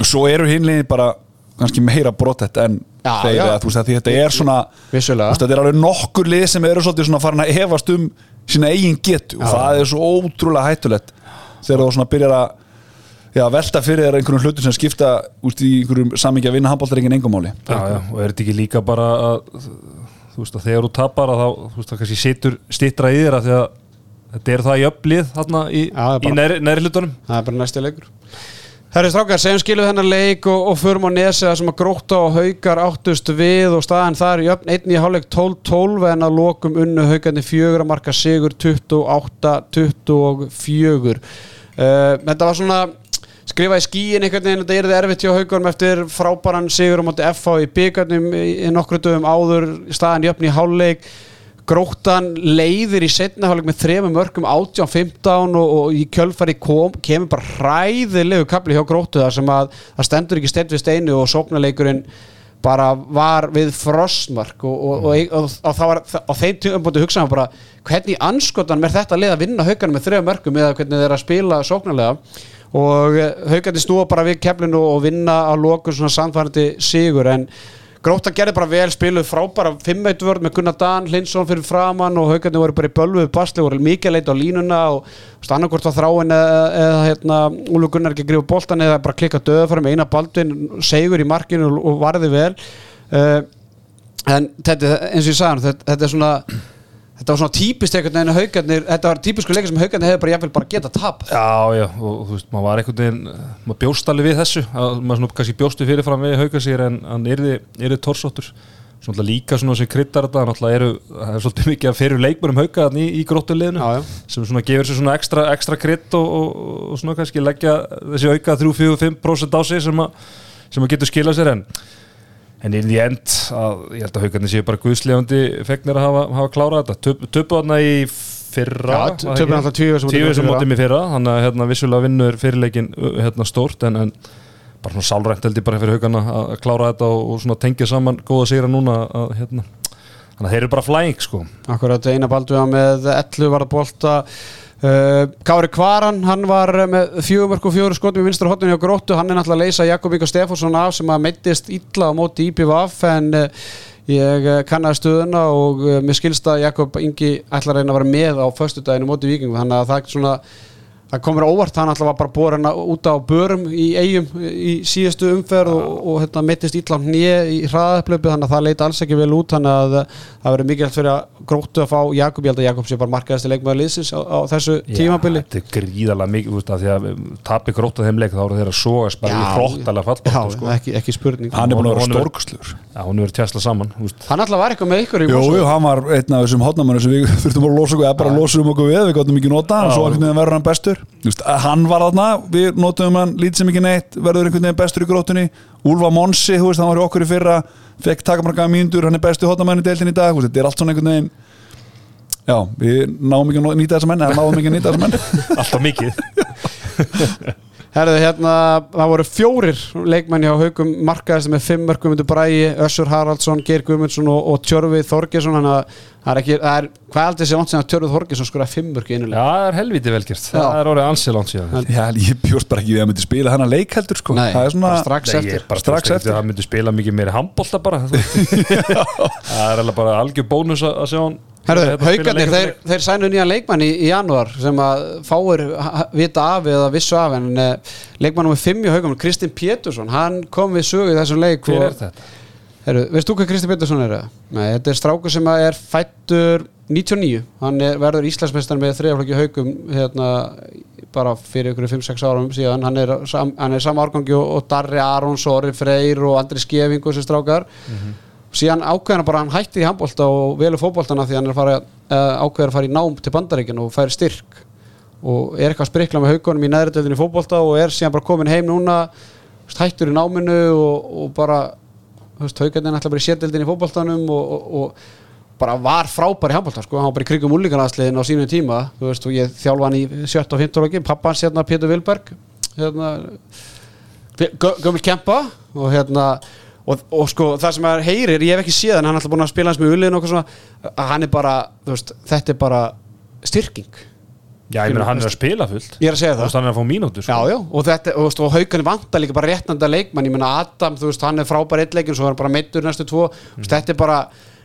og svo eru hinlegin bara kannski meira brotett en Já, þeir já. að þú veist að því þetta er svona Vissulega. þú veist, þetta er alveg nokkur lið sem eru svolítið svona farin að efast um sína eigin getu og Já. það er svo ótrúlega hættulegt þegar þú svona byrjar að já, velta fyrir þér einhverjum hlutum sem skipta úst í einhverjum samingi að vinna handbóltaringin engumáli já, já, og er þetta ekki líka bara að þú veist að þegar þú tapar að þá þú veist að kannski situr stittra í þér að því að þetta er það í öflið þarna í, það í neðri hlutunum. Það er bara næsti leikur. Herri strákar, segjum skilu þennan leik og, og förum á nesi það sem að gróta og haukar áttust við og staðan þar í öfn einn í hálfleik 12-12 en að lokum unnu haukarnir fjögur að marka sigur 28-24 uh, Þetta var svona skrifa í skíin einhvern veginn þetta er þið erfitt hjá haukarum eftir frábæran sigur á móti FH í byggarnum í, nokkru dögum áður. Staðan í öfn í hálfleik Gróttan leiðir í setna hálfleik með þremum mörgum 18-15 og, og í kjölfari kom, kemur bara hræðilegu kapli hjá Gróttu þar sem að það stendur ekki stend við steinu og sóknarleikurinn bara var við frostmark og, og, og, og, það var á þeim tíum búin hugsaðum bara hvernig anskotan er þetta lið að vinna haugarnir með þrejum mörgum eða hvernig þeir að spila sóknarlega? Og haugarnir snúa bara við keflinu og vinna á lokun svona samfærandi sigur en Gróta gerði bara vel, spiluð frábæra 5-1 vörð með Gunnar Dan, Hlinsson fyrir framann og haugarnir voru bara í bölvuð basli, voru mikið leit á línuna og annarkvort á þráin eða, eða hérna, Úlu Gunnar ekki grifa boltan eða bara klikka döða fyrir með eina baldvin, segur í markinu og varði vel. Uh, en þetta, eins og ég sagði hann, þetta, þetta er svona þetta var svona típist einhvern veginn að haugarnir þetta var típisku leikir sem haugarnir hefur bara jafnvel bara geta tap Já, já, og, þú veist, maður var einhvern veginn maður bjóst alveg við þessu að, maður svona kannski bjóstu fyrirfram við hauka sér en hann yrði, yrði torsóttur. Svona líka svona sem kryddar þetta náttúrulega eru, það er svolítið mikið að fyrir leikmörum hauka þarna í, í gróttuleginu sem svona gefur sér svona ekstra, ekstra krydd og, og, og svona kannski leggja þessi auka 3-4-5% á sig sem að, sem að getur skilað sér en en í því end að ég held að haugarnir séu bara guðslefandi fegnir að hafa, hafa klárað þetta. Þarna í fyrra þessum móti Tíu sem mótum í fyrra. þannig að hérna, vissulega vinnur fyrirleikin hérna, stórt en, en bara svona sálrænt held ég bara fyrir haugarna að klára þetta og, og tengja saman góða sigra núna að, hérna, þannig að þeir eru bara flæing sko. Akkurat eina balduða með 11 var að bolta Kári Kvaran, hann var með fjögur mörg og fjögur skotum í vinstra hotninu á gróttu, hann er náttúrulega að leysa Jakob Inga Stefánsson af sem að meittist illa á móti IPVF en uh, ég uh, kannaði stöðuna og mér skilst að Jakob Ingi ætlar að reyna að vera með á föstudaginu móti Víkingu, þannig að það er svona það komur óvart, hann alltaf var bara borin út á börum í eigum í síðustu umferð og, og hérna, mittist ítla hnið í hraðaplöpu þannig að það leita alls ekki vel út þannig að það verður mikilvægt fyrir að gróttu að fá Jakob, ég held að Jakob sé bara markaðist leikmaður liðsins á, á þessu tímabili. þetta er gríðalega mikið úst, því að tapi gróta þeim leik þá eru þeir að sóast bara í hróttalega já, fallbáttu sko. ekki, ekki spurning. Hann er búin að vera er- Já, hún er verið tjæsla saman úst. hann alltaf var eitthvað með ykkur í Jú, jú, hann var einn af þessum hotnamannu sem við þurftum að losa okkur, eða bara losa um okkur við, við gáttum ekki nota hann, Já. svo verður hann bestur Just, hann var þarna, við notum hann lítið sem ekki neitt, verður einhvern veginn bestur í grótunni Úlfa Monsi, þú veist, hann var í okkur í fyrra fekk takamarkaða mínútur, hann er bestu hotnamann í deildin í dag, þú veist, þetta er allt svona einhvern veginn. Já, við náum ekki að nýta þessa menn eða náum ekki að nýta þessa menn. Alltaf mikið Herðu, hérna, það voru fjórir leikmenn hjá haugum markaðist með fimm mörgum undir bræði, Össur Haraldsson, Geir Guðmundsson og, og Tjörfið Þorgesson þannig að það er ekki, það er, hvað heldur sé langt sem að Tjörfið Þorgesson skoraði fimm mörg í einu Já, það er helviti velgjert Já. Það er orðið ansið langt síðan Já, ég bjóst bara ekki við að myndi spila hennar leik heldur sko. Nei, það er svona, bara strax Nei, eftir er bara Strax eftir. Það myndi spila mikið meiri handbólta bara. Það er alveg bara algjör bónus að að sjá hann Leik þeir, þeir sænu nýjan leikmann í, í janúar sem að fáir vita af eða vissu af en uh, leikmann nummer 5 í haugunum, Kristinn Pétursson hann kom við sögu í þessum leik Hver og- er þetta? Herru, veist þú hvað Kristi Pettersson er? Nei, þetta er strákur sem er fættur 99, hann er, verður Íslandsmeistar með þriðaflokki haugum hérna, bara fyrir ykkur 5-6 árum síðan, hann er, sam, hann er sama árgangi og, og Darri Arons, Orri Freyr og Andri Skeving og þessi strákar síðan ákveðan bara hann hætti í handbólta og velu fótbóltana því hann er fara, uh, ákveður að fara í nám til bandaríkjan og færi styrk og er eitthvað að sprikla með haugunum í neðritöldinni fótbólta og er síðan bara komin heim núna hættur í náminu og, og bara haugarnir ætla bara í sétildinni í fótbóltanum og, og, og bara var frábær í handbólta sko, hann var bara í krigum úlíkanaðsliðin á sínum tíma þú veist, og ég þjálfa hann í 7. og 15 loki pappans hérna Pétur Vilberg hérna gö- gömul kempa og hérna og, og sko það sem er heyrir, ég hef ekki séð hann hann er alltaf búin að spila hans með uliðin og eitthvað svona að hann er bara, þú veist, þetta er bara styrking Já, ég meina hann er að spila fullt Ég er að segja Þú það. veist, Hann er að fá mínútur sko. Já, já, og, þetta, og, og haugarnir vantar líka bara réttnanda leikmann, ég meina Adam, þú veist, hann er frábær eitt leikin, svo er hann bara meittur næstu tvo, mm. þetta er bara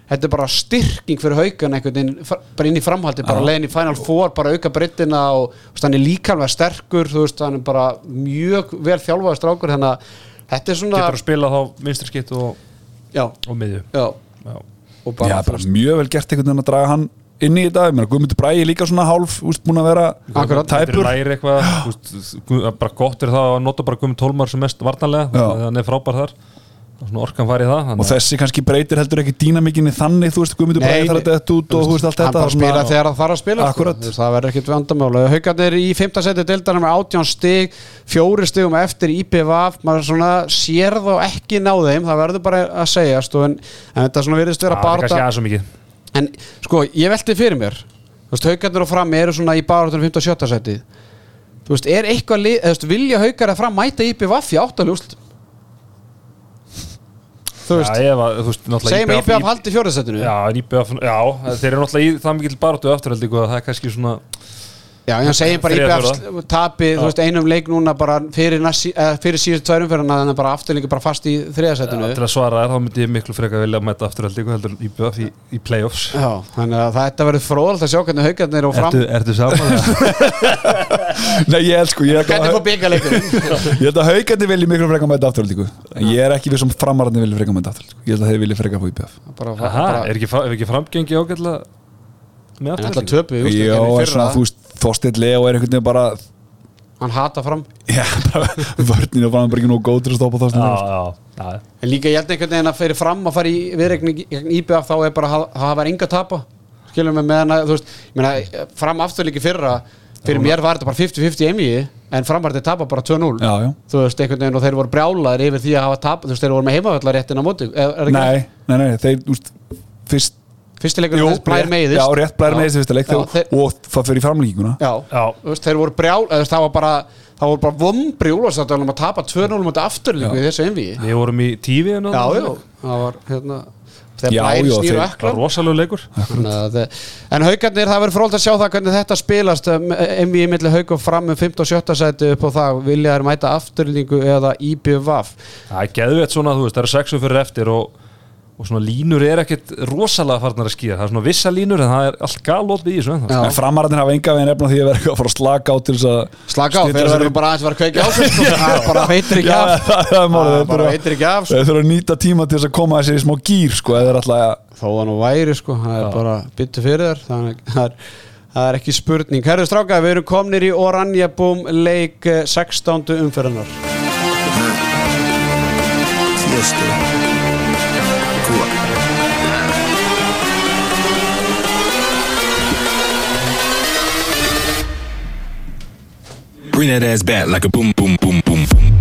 þetta er bara styrking fyrir haugan einhvern veginn, bara inn í framhaldi, bara leiðin í Final Four, bara auka breyttina og þú veist, hann er líka alveg sterkur, þú veist, hann er bara mjög vel þjálfaður strákur, þannig að þetta er svona, Getur að spila þá vinstri skitt og, já, og miðju já, Já. og já, bara, bara mjög vel gert einhvern veginn að draga hann inn í þetta, ég meina Guðmundur Bræði líka svona hálf, úst, búin að vera Akkurat. Tæpur læri eitthvað gu- bara gott er það að nota bara Guðmund Tólmar sem mest varnarlega Já. þannig er frábær þar orkan var í það og að- þessi kannski breytir heldur ekki dýnamikinni þannig, þú veist, Guðmundur Bræði þarf að detta út og þú veist allt hann þetta bara spila þegar það þarf að spila sko. Það verður ekkit vandamála haugarnir í 5. seti deildarinn með 18 stig fjóri stigum eftir IPVaf maður svona sér þá ekki ná þeim það verður bara að segjast og en, en þetta svona virðist vera er svo mikið en sko ég velti fyrir mér haugarnir og fram eru svona í barðunum 5. og 7. seti þú veist er eitthvað lið, eða, þú veist, vilja haugar að fram mæta IPVaf í áttaljósl þú veist. Já, að, þú veist, segjum IBF IPVaf haldi fjóraðsetinu Já, IBF, já, þeir eru náttúrulega í það mikil baráttu afturhaldingu að það er kannski svona Já, ég segjum bara IBF tapi, þú veist, einum leik núna bara fyrir, fyrir síðustu tværum fyrir hann bara afturlingi bara fast í þriðasætinu til að svara þér, þá myndi ég miklu frekar vilja mæta afturhaldingu heldur en IBF í, í playoffs. Já, þannig að þetta verður fróðalt að sjá hvernig haugarnir og fram ertu saman? Nei, ég held sko, ég Hvernig að, fór byggaleikur ég held að haugandi vilji miklu frekar mæta afturhaldíku en ég er ekki við sem framararni vilji frekar mæta afturhaldíku ég held að er er með En afturhaldingu? Já, er svona, þú veist, Þorsteinn Leo er einhvern veginn bara Hann hata fram. Já, bara vörninu og bara ekki nú góð til að stoppa Þorsteinn Já, Leo En líka ég held einhvern veginn að fyrir fram að fara í gegn IBF þá er bara að hafa- enga tapa. Skilum við með hana, þú veist ég meina, fram afturleiki fyrra fyrir mér var þetta bara 50-50 emji en framvartir tapa bara 2-0 Já, já. Þú veist, einhvern veginn og þeir voru brjálaðir yfir því að hafa tap, þú veist, þeir voru með heimavöllar réttin á móti er, er? Nei, nei, nei, þeir, þú veist Fyrst fyrstileikur blær meiðist Já, rétt blær meiðist fyrsta leik Já, þegar- þeir- Og það fyrir framlíkinguna Já, Já. Þú veist, þeir voru brjál það var bara, það voru bara vombri úlfarsættalum að tapa 2-0 mútið afturlíku í þessu einví Við vorum í tífið Já, já, það var hérna þeir- og Það eklar var rosalega leikur. En haugarnir, það verður fróld að sjá það hvernig þetta spilast MV í milli haug og fram um 5. og 7. sæti upp á það. Vilja þær mæta afturlíku eða IBVF Það er geðveitt svona, þú veist, það eru sexu fyrir eftir og, og svona línur er ekkit rosalega farnar að skýra, það er svona vissa línur en það er allt galótt við í þessu ennþá. En framararnir hafa enga veginn efna því að vera eitthvað að fara að slaka á til þess að Slaka á, sér verður bara aðeins að vera að kveikja á sko. Það bara veitir ekki af. það er bara veitir ekki af sko. þeir þurfa að nýta tíma til þess að koma þessi í smá gýr sko, eða þeir alltaf að Þó að nú væri sko, það er bara byttu fyrir þér. Að það er, það er ekki spurning. Herðu stráka, við erum komnir í Oranjabúm leik eh, 16. umferðanar Cuba. Bring that ass back like a boom, boom, boom, boom, það er að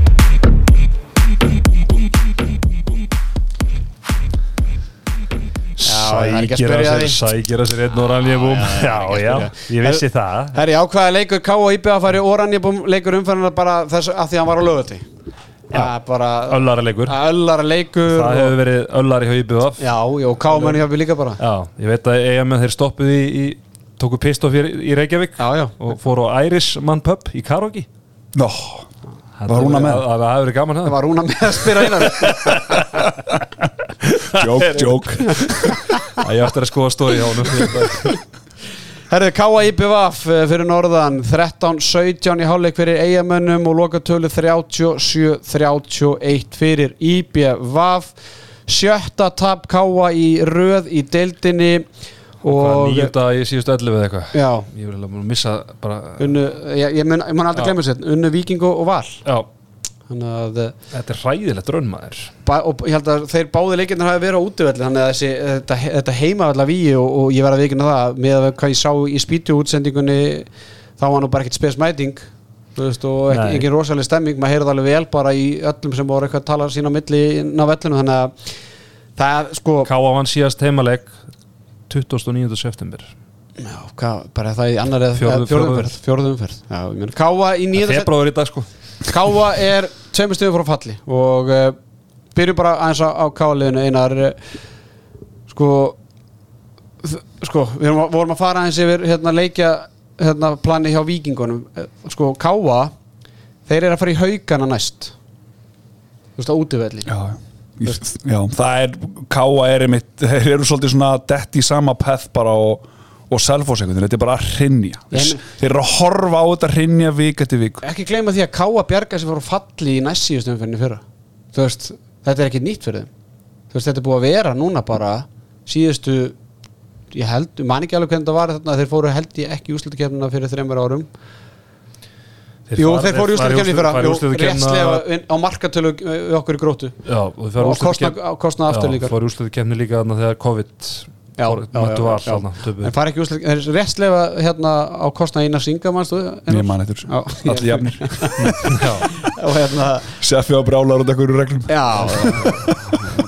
Sækir að sér, sækir að sér einn og rann ég búm Já, já, ég vissi það. Herri, ákvaða leikur K og IBA færi Oranjabúm leikur umferðanar bara þess að því að hann var á lögati Það bara Öllara leikur. Öllara leikur Það og- hefur verið öllari hjá IBF Já, já, K menn hjá við líka bara. Já, ég veit að eigamenn þeir stoppuði í, í tóku pistof í, í Reykjavík Já, já. og fóru á Irishman pub í Karogi Nó, Var Rúnar með? Það það hefur verið gaman Það það var Rúna með að spyrja einar? Joke, joke. Ég ætti að skoða stóri hjá honum Herðu, K.A. IBVF eh, fyrir norðan. 13-17 í hálfleik fyrir eigamönnum og lokatölu 37-31 fyrir IBVF sjötta tap K.A. í röð í deildinni Og nýjunda í síðustu 11 eða eitthvað? Ég vil alveg missa bara unnu, ég, ég, mun, aldrei glemja sér unnu Víking og, Val. Já, þetta er hræðilegt raunmaður og ég held að þeir báði leikirnir hafi verið á útivelli þannig að þessi, þetta, þetta heima allar víi og, og ég verði að vikina það með að hvað ég sá í spýtu útsendingunni þá var nú bara ekkert spesmæting og ekki, rosalega stemming maður heyrði alveg vel bara í öllum sem voru eitthvað að tala sín á milli inn á vellinu þannig að það sko Káa vann síðast heimaleg 29. september já, hvað, bara það í annar eða Fjórðu- fjórðu fjórðu. umferð fjórðu umferð já, ég meina, Káa í nýjönda Káa er tveimur stöðum frá falli og uh, byrjum bara aðeins á, Káa-liðinu einar uh, sko sko, við erum, að- vorum að fara aðeins yfir hérna leikja hérna plani hjá vikingunum Eh, sko, Káa þeir eru að fara í haugana næst. Þú veist, á útivelli. Já, já, það er Káa er einmitt, þeir eru svolítið svona dett í sama peth bara og, og selfósekundin, þetta er bara að hrinja Ég- þeir eru að horfa á þetta hrinja vik eftir vik ekki gleyma því að Káa bjarga sem fór á falli í næst síðustu umferðinni fyrra. Þú veist, þetta er ekki nýtt fyrir þeim. Þú veist, þetta er búið að vera núna bara síðustu ég held, man ekki alveg hvernig það var þarna þeir fóru held ég ekki í úslutakefnina fyrir þreymur árum. Jú, þeir fóru í úslutakefni fyrra. á markatölu við okkur í grótu Já, og þeir og kostna aftur líka Mættu töpuðu. en fara ekki úslut, þeir réttslega hérna á kostna Einar Singa mannstu ég man eftir allir jafnir. Og hérna Seffi á brálar út ekkur reglum. Já,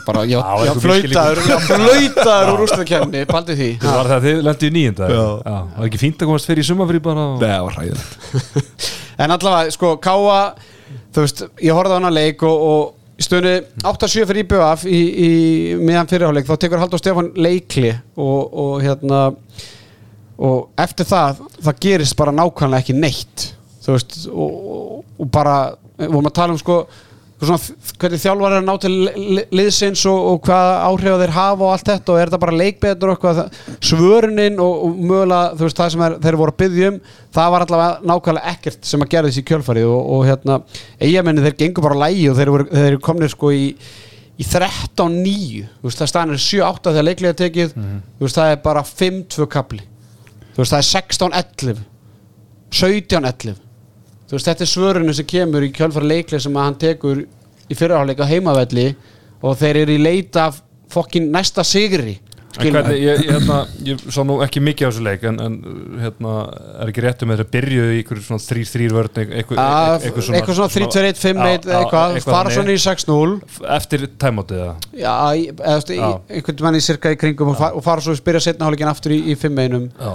bara, já, já, flautaður úr úrslutakefni, paldi því. Það var það að þið lendu í. Það var ekki fínt að komast fyrir í sumafrí bara og... Nei, það var hræðilegt. En allavega, sko, Káa Þú veist, ég horfði á hana leik og, og stöðunni 8-7 fyrir IBF í, í meðan fyrirháleik, þá tekur Haldur Stefán leikli og, og hérna og eftir það það gerist bara nákvæmlega ekki neitt. Þú veist, og, og bara við vorum að tala um sko svona, hvernig þjálfar er að ná til li- liðsins og, og hvað áhrif þeir hafa og allt þetta og er þetta bara leikbetur og eitthvað? Svörunin og, og mögulega þú veist það sem er, þeir voru að byggja um það var allavega nákvæmlega ekkert sem að gera þessi kjölfarið og, og hérna eigamenni þeir gengur bara lægi og þeir, voru, þeir eru komnir sko í í 13-9 þú veist það stannir 7-8 þegar leiklega tekið. Þú veist það er bara 5-2 kapli veist það er 16-11 17-11 þú veist þetta er svörunum sem kemur í kjölfara leiklega sem að hann tekur í fyrirháleika heimavelli og þeir eru í leita fokkin næsta sigri hvernig, ég, ég, hérna, ég sá nú ekki mikið á þessu leik en, en hérna, er ekki rétt um að þeir byrjuðu í ykkur svona 3-3 vörn eitthvað, Að- eitthvað svona 3-2-1, 5-1 eitthvað, fara svona í 6-0 eftir tæmótið eða? Já, eða einhvern veginn í cirka í kringum og, fa og fara svo að spyrja setna hálfleikin aftur í 5-1 Já.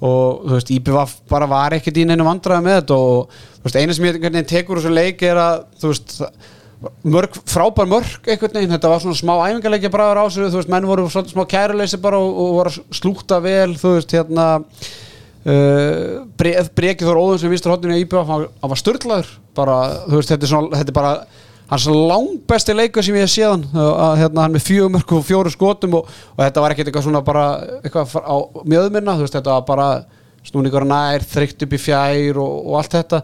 Og þú veist, IPVF bara var ekkert í neinu vandræði með þetta og þú veist, eina sem ég veginn tekur úr þessu leik er að þú veist, mörg, frábær mörg einhvern veginn, þetta var svona smá æfingarleikja bræður á sig, þú veist, menn voru svolítið smá kæruleysi bara og, og voru að slúta vel þú veist, hérna uh, brekið þór óðum sem vistur hodinu í hann, hann var störtlaður bara, þú veist, þetta er svona þetta er bara hans langbesti leikur sem ég hef séðan að hérna, hann með fjögur mörg og fjóru skotum og, og þetta var ekkert eitthvað svona bara eitthvað á mjöðminna, þú veist, þetta var bara snúningur nær, þreytt upp í fjær og, og allt þetta.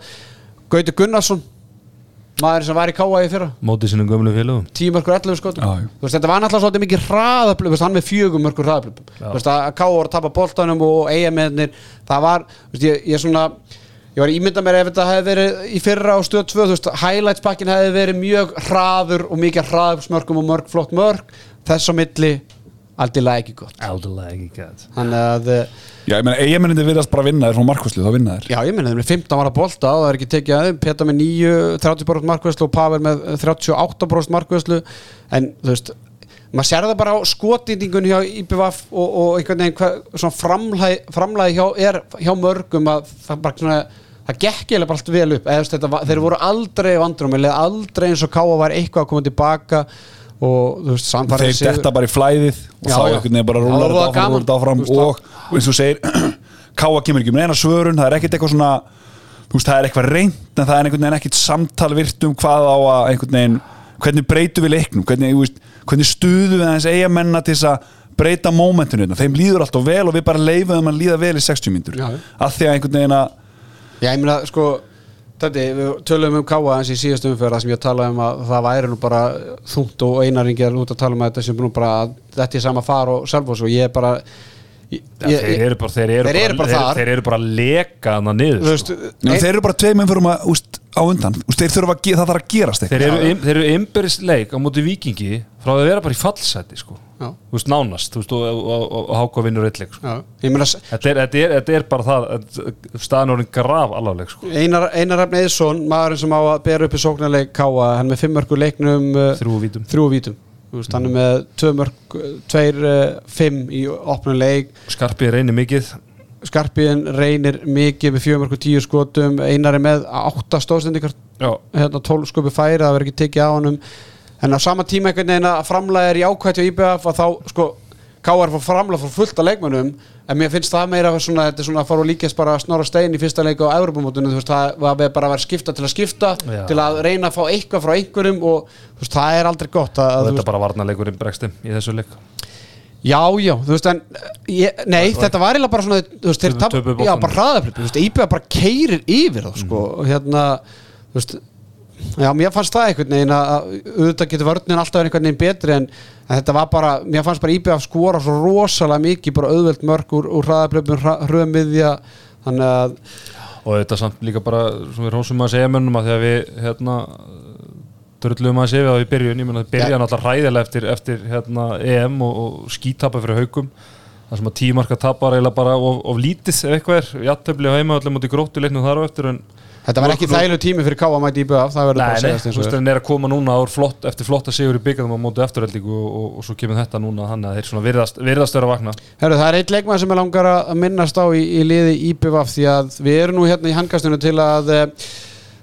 Gauti Gunnarsson maður sem var í káa í fyrra. Mótið sínum gömlu félögum. 10 mörgur 11 skotum. Þú veist, þetta var náttúrulega svolítið mikið veist, hann með fjögum mörgur hraðablöf Já. Þú veist, að káa voru að tapa boltanum og eigamennir það var, þú veist, ég, ég svona ég var að ímynda mér ef þetta hefði verið í fyrra á stöð 2, þú veist, highlights pakkin hefði verið mjög hraður og mikið hraðablsmörgum og mörg flott mörg þess á milli aldilega ekki gott. Aldilega ekki gæt þannig að eh, Já, ég meina, eigamennindi virðast bara vinna þér svona markvæslu, þá vinna þér. Já, ég meina þeim með 15 var að bolta og það er ekki tekið aðeim Peta með 9, 30% markvæslu og Pavel með 38% markvæslu en þú veist maður sér það bara á skotýtingun hjá IPVF og, og einhvern veginn hvað, svona framlægi, framlægi hjá, er hjá mörgum að það bara svona það gekk eiginlega bara allt vel upp. Eða, þú veist, þetta, þeir voru aldrei vandrum eða aldrei eins og Káa var eitthvað að koma tilbaka og þú veist, samfærið Þeir detta bara í flæðið og Já, þá einhvern veginn bara rúlar þetta áfram, rúlar áfram veist, og, eins og segir Káa kemur ekki með eina svörun, það er ekkert eitthvað svona veist, það er eitthvað reynd en það er einhvern veginn ekkert samtal virt um hvað á að einhvern veginn, hvernig breytum við leiknum hvernig, þú veist, hvernig stuðum við aðeins eigamenn til þess að breyta mómentinu hérna? þeim líður alltaf vel og við bara leifum þeim að líða vel í 60 mínútur Já. að því að einhvern veginn að Já, ég meina, sko Þetta, við tölum um Káa eins í síðast umfjörða sem ég talaði um að það væri nú bara þungt og einaringi er út að tala um að þetta sem nú bara að þetta er sama far og selvfós og ég er bara ég, Já, þeir eru bara, þeir eru Þeir eru bara þeir, þar. þeir eru bara að leka hana niður sko. veist, Nei, ein- þeir eru bara tveim fyrir að, úst, á undan úst, þeir þurfa það þarf að gerast þeir eitthvað eru, im- þeir eru ymberis leik á móti vikingi frá að vera bara í fallseti sko. Veist, nánast og, og, og, og háka vinnur eitt leik sko. Já, ég meina þetta, er, þetta, er, þetta er bara það staðan orðin graf alvarleg sko. Einar, Einar Rafn Eðsson, maðurinn sem á að bera upp í sóknarleik Káa, hann með fimm mörgur leiknum uh, veist, hann er með tvö mörg, tveir, uh, fimm í opnum leik. Skarpið reynir mikið. Skarpiðin reynir mikið með fjögur mörgur tíu skotum. Einar er með átta stóðstendikar Já, hérna 12 sköpi færi það verður ekki tekið á honum. En á sama tíma einhvern veginn að er jákvæmt hjá IBF að þá sko K.R. fór framlega fór fullt af leikmönnum en mér finnst það meira svona, þetta er svona að fara og líkast bara að snorra stein í fyrsta leik á Evropamótunum, þú veist, það var bara að vera skipta til að skipta, Já. til að reyna að fá eitthvað frá einhverjum og þú veist, það er aldrei gott að, og þetta veist, bara varnarleikurinn bregsti í þessu leik já, já, þú veist en ég, nei, þetta var eiginlega bara svona þú veist, þeir tap, töpuðu já, boltanum. bara hraðaflip, þú veist, IBF bara keirir yfir þá, sko, og hérna þú veist, Já, mér fannst það einhvern veginn að að auðvitað getur vörnin alltaf verið einhvern veginn betri en, en þetta var bara, mér fannst bara IBF skora svo rosalega mikið, bara auðvelt mörg úr, úr hraðablöfum, hröðmiðja þannig að, og þetta samt líka bara sem við rósum að segja mönnum að því að við hérna drulluðum að segja það í byrjun, ég meina það byrja Ja. náttúrulega hræðilega eftir, eftir hérna, EM og, og skítapa fyrir haugum það sem að tímarka tapar eiginlega bara of, of lítið ef eitthvað er, játtöfli á heima allir mútið gróttu leiknum þar á eftir en þetta var ekki þægilegu tími fyrir Káa mæti IBF, það verður bara að segja þú veist, en er að koma núna flott, eftir flotta sigur í byggðum á móti eftirhaldingu og, og, og svo kemur þetta núna þannig að þeir svona virðast, virðast vera að vakna. Herru, það er eitt leikmann sem ég langar að minnast á í, í liði IBF því að við erum nú hérna í handkastunum til að e,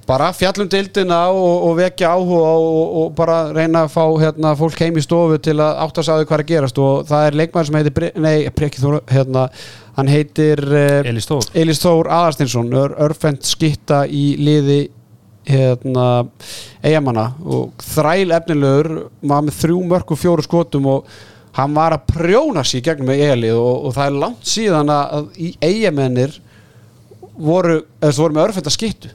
bara fjallum dildina og, og vekja áhuga og, og bara reyna að fá hérna, fólk heim í stofu til að átta sig á því hvað er að gerast. Og það er leikmann sem heitir, Bre- Þór, hann heitir e, Eli Stór. Elís Þór Aðarstinsson, ör, örfend skitta í liði hérna, eigamanna og þræl efnilegur, maður með þrjú mörg og fjóru skotum og hann var að prjóna sér gegnum með eigalið og, og það er langt síðan að, í eigamennir voru, eða þú voru með örfenda skittu.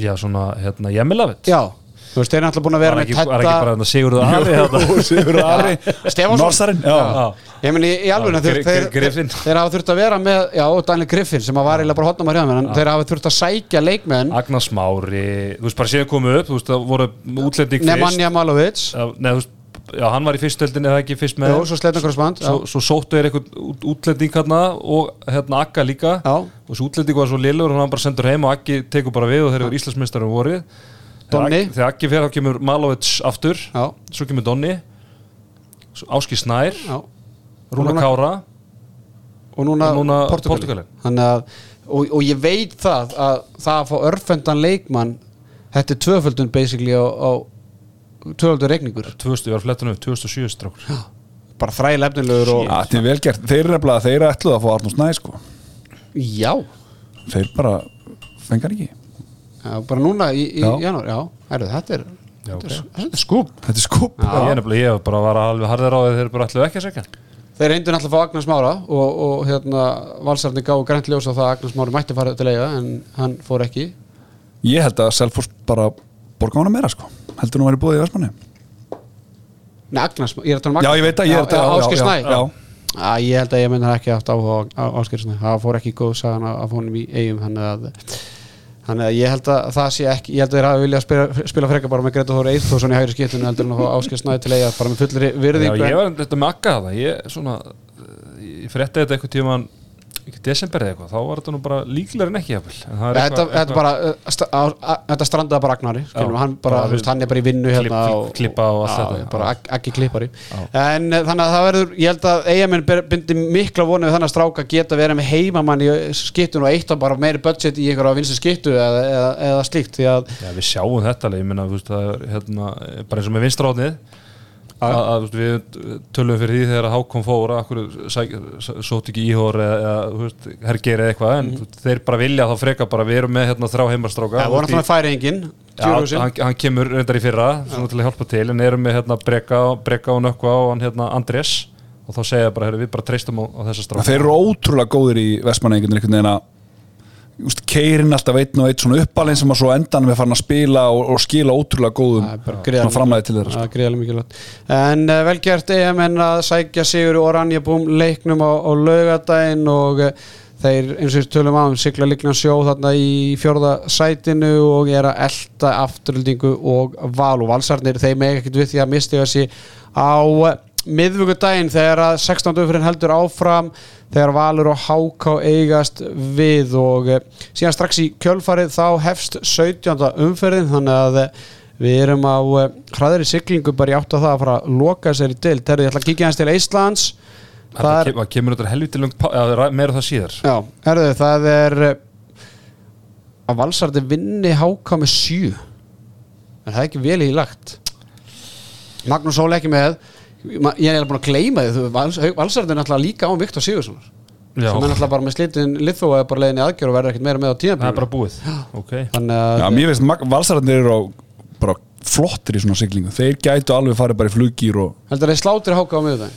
Já, svona, hérna, jemmilafett já, þú veist, þeir eru alltaf búin að vera með ekki, var ekki tetta bara hérna Sigurður Ari hérna. Sigur Ari Stefánsson. Norsarinn, já. Já. ég meni í alveg þeir, hafa þurft að vera með já, Daniel Griffin sem að var eiginlega bara hotna maður hjá mér þeir hafa þurft að sækja leikmenn Agnar Smári, þú veist, bara síðan komu upp þú veist, það voru útlending fyrst Nemanja Malovic Nei, þú veist, já, hann var í fyrstöldinni eða ekki fyrst með Jó, svo sletna krossband svo, svo sóttu er eitthvað út, útlending hérna og hérna Akka líka Já. og svo útlending var svo lillur og hann bara sendur heim og Akki tekur bara við og þeir eru Íslandsmeistarum vorið Donni. Þegar- Akki fer þá kemur Malovits aftur. Já, svo kemur Donni. Áski Snær, já. Rúna Rúnar- Kára. Og núna, Og núna Portugalin. Portugalinn. Þannig að, og, og ég veit það að það að fá örfendan leikmann þetta er tvöföldun basically á, á tvöföldur regningur 2000, ég var flettunum 2007 strákur. Bara þræl efnilegur og þetta er vel gert, þeir eru nefnilega þeir eru ætluð að fá Arnús Næ sko. já, þeir bara fengar ekki já, bara núna í, í janúar, já, herru, þetta er Já, þetta er, ok. þetta er skúp. þetta er skúp. Já. ég nefnilega, ég var bara var alveg harðir á því þeir bara ætluðu ekki að segja þeir reyndu náttúrulega að fá Agnars Mára og, og hérna, valsarni gáðu grænt ljós á það að Agnars Mári mætti fara til eiga en hann fór ekki. Ég held að Selfoss bara borga hana meira sko. heldur nú að vera búið í Vestmanni Nei, Agnars, ég er að tala um já, ég veit að ég er að já, já. Að ég held að ég myndi ekki áhuga á Áskir Snæ. Það fór ekki góð sagan af af honum í eigum þannig að Þannig að ég held að það sé ekki, ég held að þeir hafi viljað spila, spila frekar bara með Greta Þóri Eithórsson í hægri skiptinu heldur en að fá Áskir Snæ til eiga bara með fullri Já, virðingu ég var þetta með Akka það. Ég, ég frétti þetta eitthvað tíman ekki desember eða eitthvað, þá var þetta nú bara líklega en ekki jafnvel. En það er Þetta, eitthvað- þetta, bara, á- á- þetta strandaði bara Agnari skilum, hann, bara, bara hann er bara í vinnu hérna klipp- og, klippa og allt þetta. bara ekki klippari. En þannig að það verður, ég held að eigamenn bindi mikla vonið við þannig að stráka geta verið með heimamann í skittun og eitt og bara meiri budget í einhverja vinstu skittu eða, eða, eða slíkt að Já, við sjáum þetta alveg, ég er hérna, bara eins og með vinstráðnið að, að við tölum fyrir því þegar Hákon fór að akkur sótt ekki íhór eða, eða þú veist, hergeri eða eitthvað en mm. þeir bara vilja þá freka bara við erum með hérna þrjá heimarstráka það voru náttúrulega færi engin Já, hann, hann kemur reyndar í fyrra svona til að hjálpa til en erum með hérna breka, breka og nökkva og hann hérna Andrés og þá segja bara, heyrðu, við bara treystum á, á þessa stráka. Þeir eru ótrúlega góðir í Vestmanni einhvern veginn að just, keirin alltaf einn og einn svona uppalinn sem að svo endanum er farin að spila og, og skila ótrúlega góðum framlæði til þeirra sko. En uh, vel gert EM en að sækja sigur í Oranjabúm leiknum á, á laugadaginn og uh, þeir eins og tölum á um sigla líknan sjó þarna í fjórða sætinu og er að elta afturöldingu og val og valsarnir þeir með ekkert við því að mistiga sig á miðvíkudaginn þegar að 16. umfyrir heldur áfram þegar Valur og Háká eigast við og uh, síðan strax í kjölfarið þá hefst 17. umferðin þannig að uh, Við erum á uh, hraðri siglingu bara í átt að það að fara að loka sér í dild. Terri, ég ætla að kíkja hans til Íslands. það er, kemur, þetta helviti lung ja, meira það síðar já, herðu, það er að valsarði vinni háka með sjö. En það er ekki vel í lagt. Magnús Sól ekki með. Ma- Ég er búin að gleyma því. Vals, valsarði er náttúrulega líka án Viktor Sigurssonar. Já. Sem er náttúrulega bara með slitin Liþó og er bara leiðin í aðgjör og verður ekkert meira með á það er bara búið okay. Þannig að Já, mér veist, valsararnir eru á bara flottir í svona siglingu þeir gætu alveg farið bara í fluggýr og heldur þeir sláttir háka á miðugdæðin.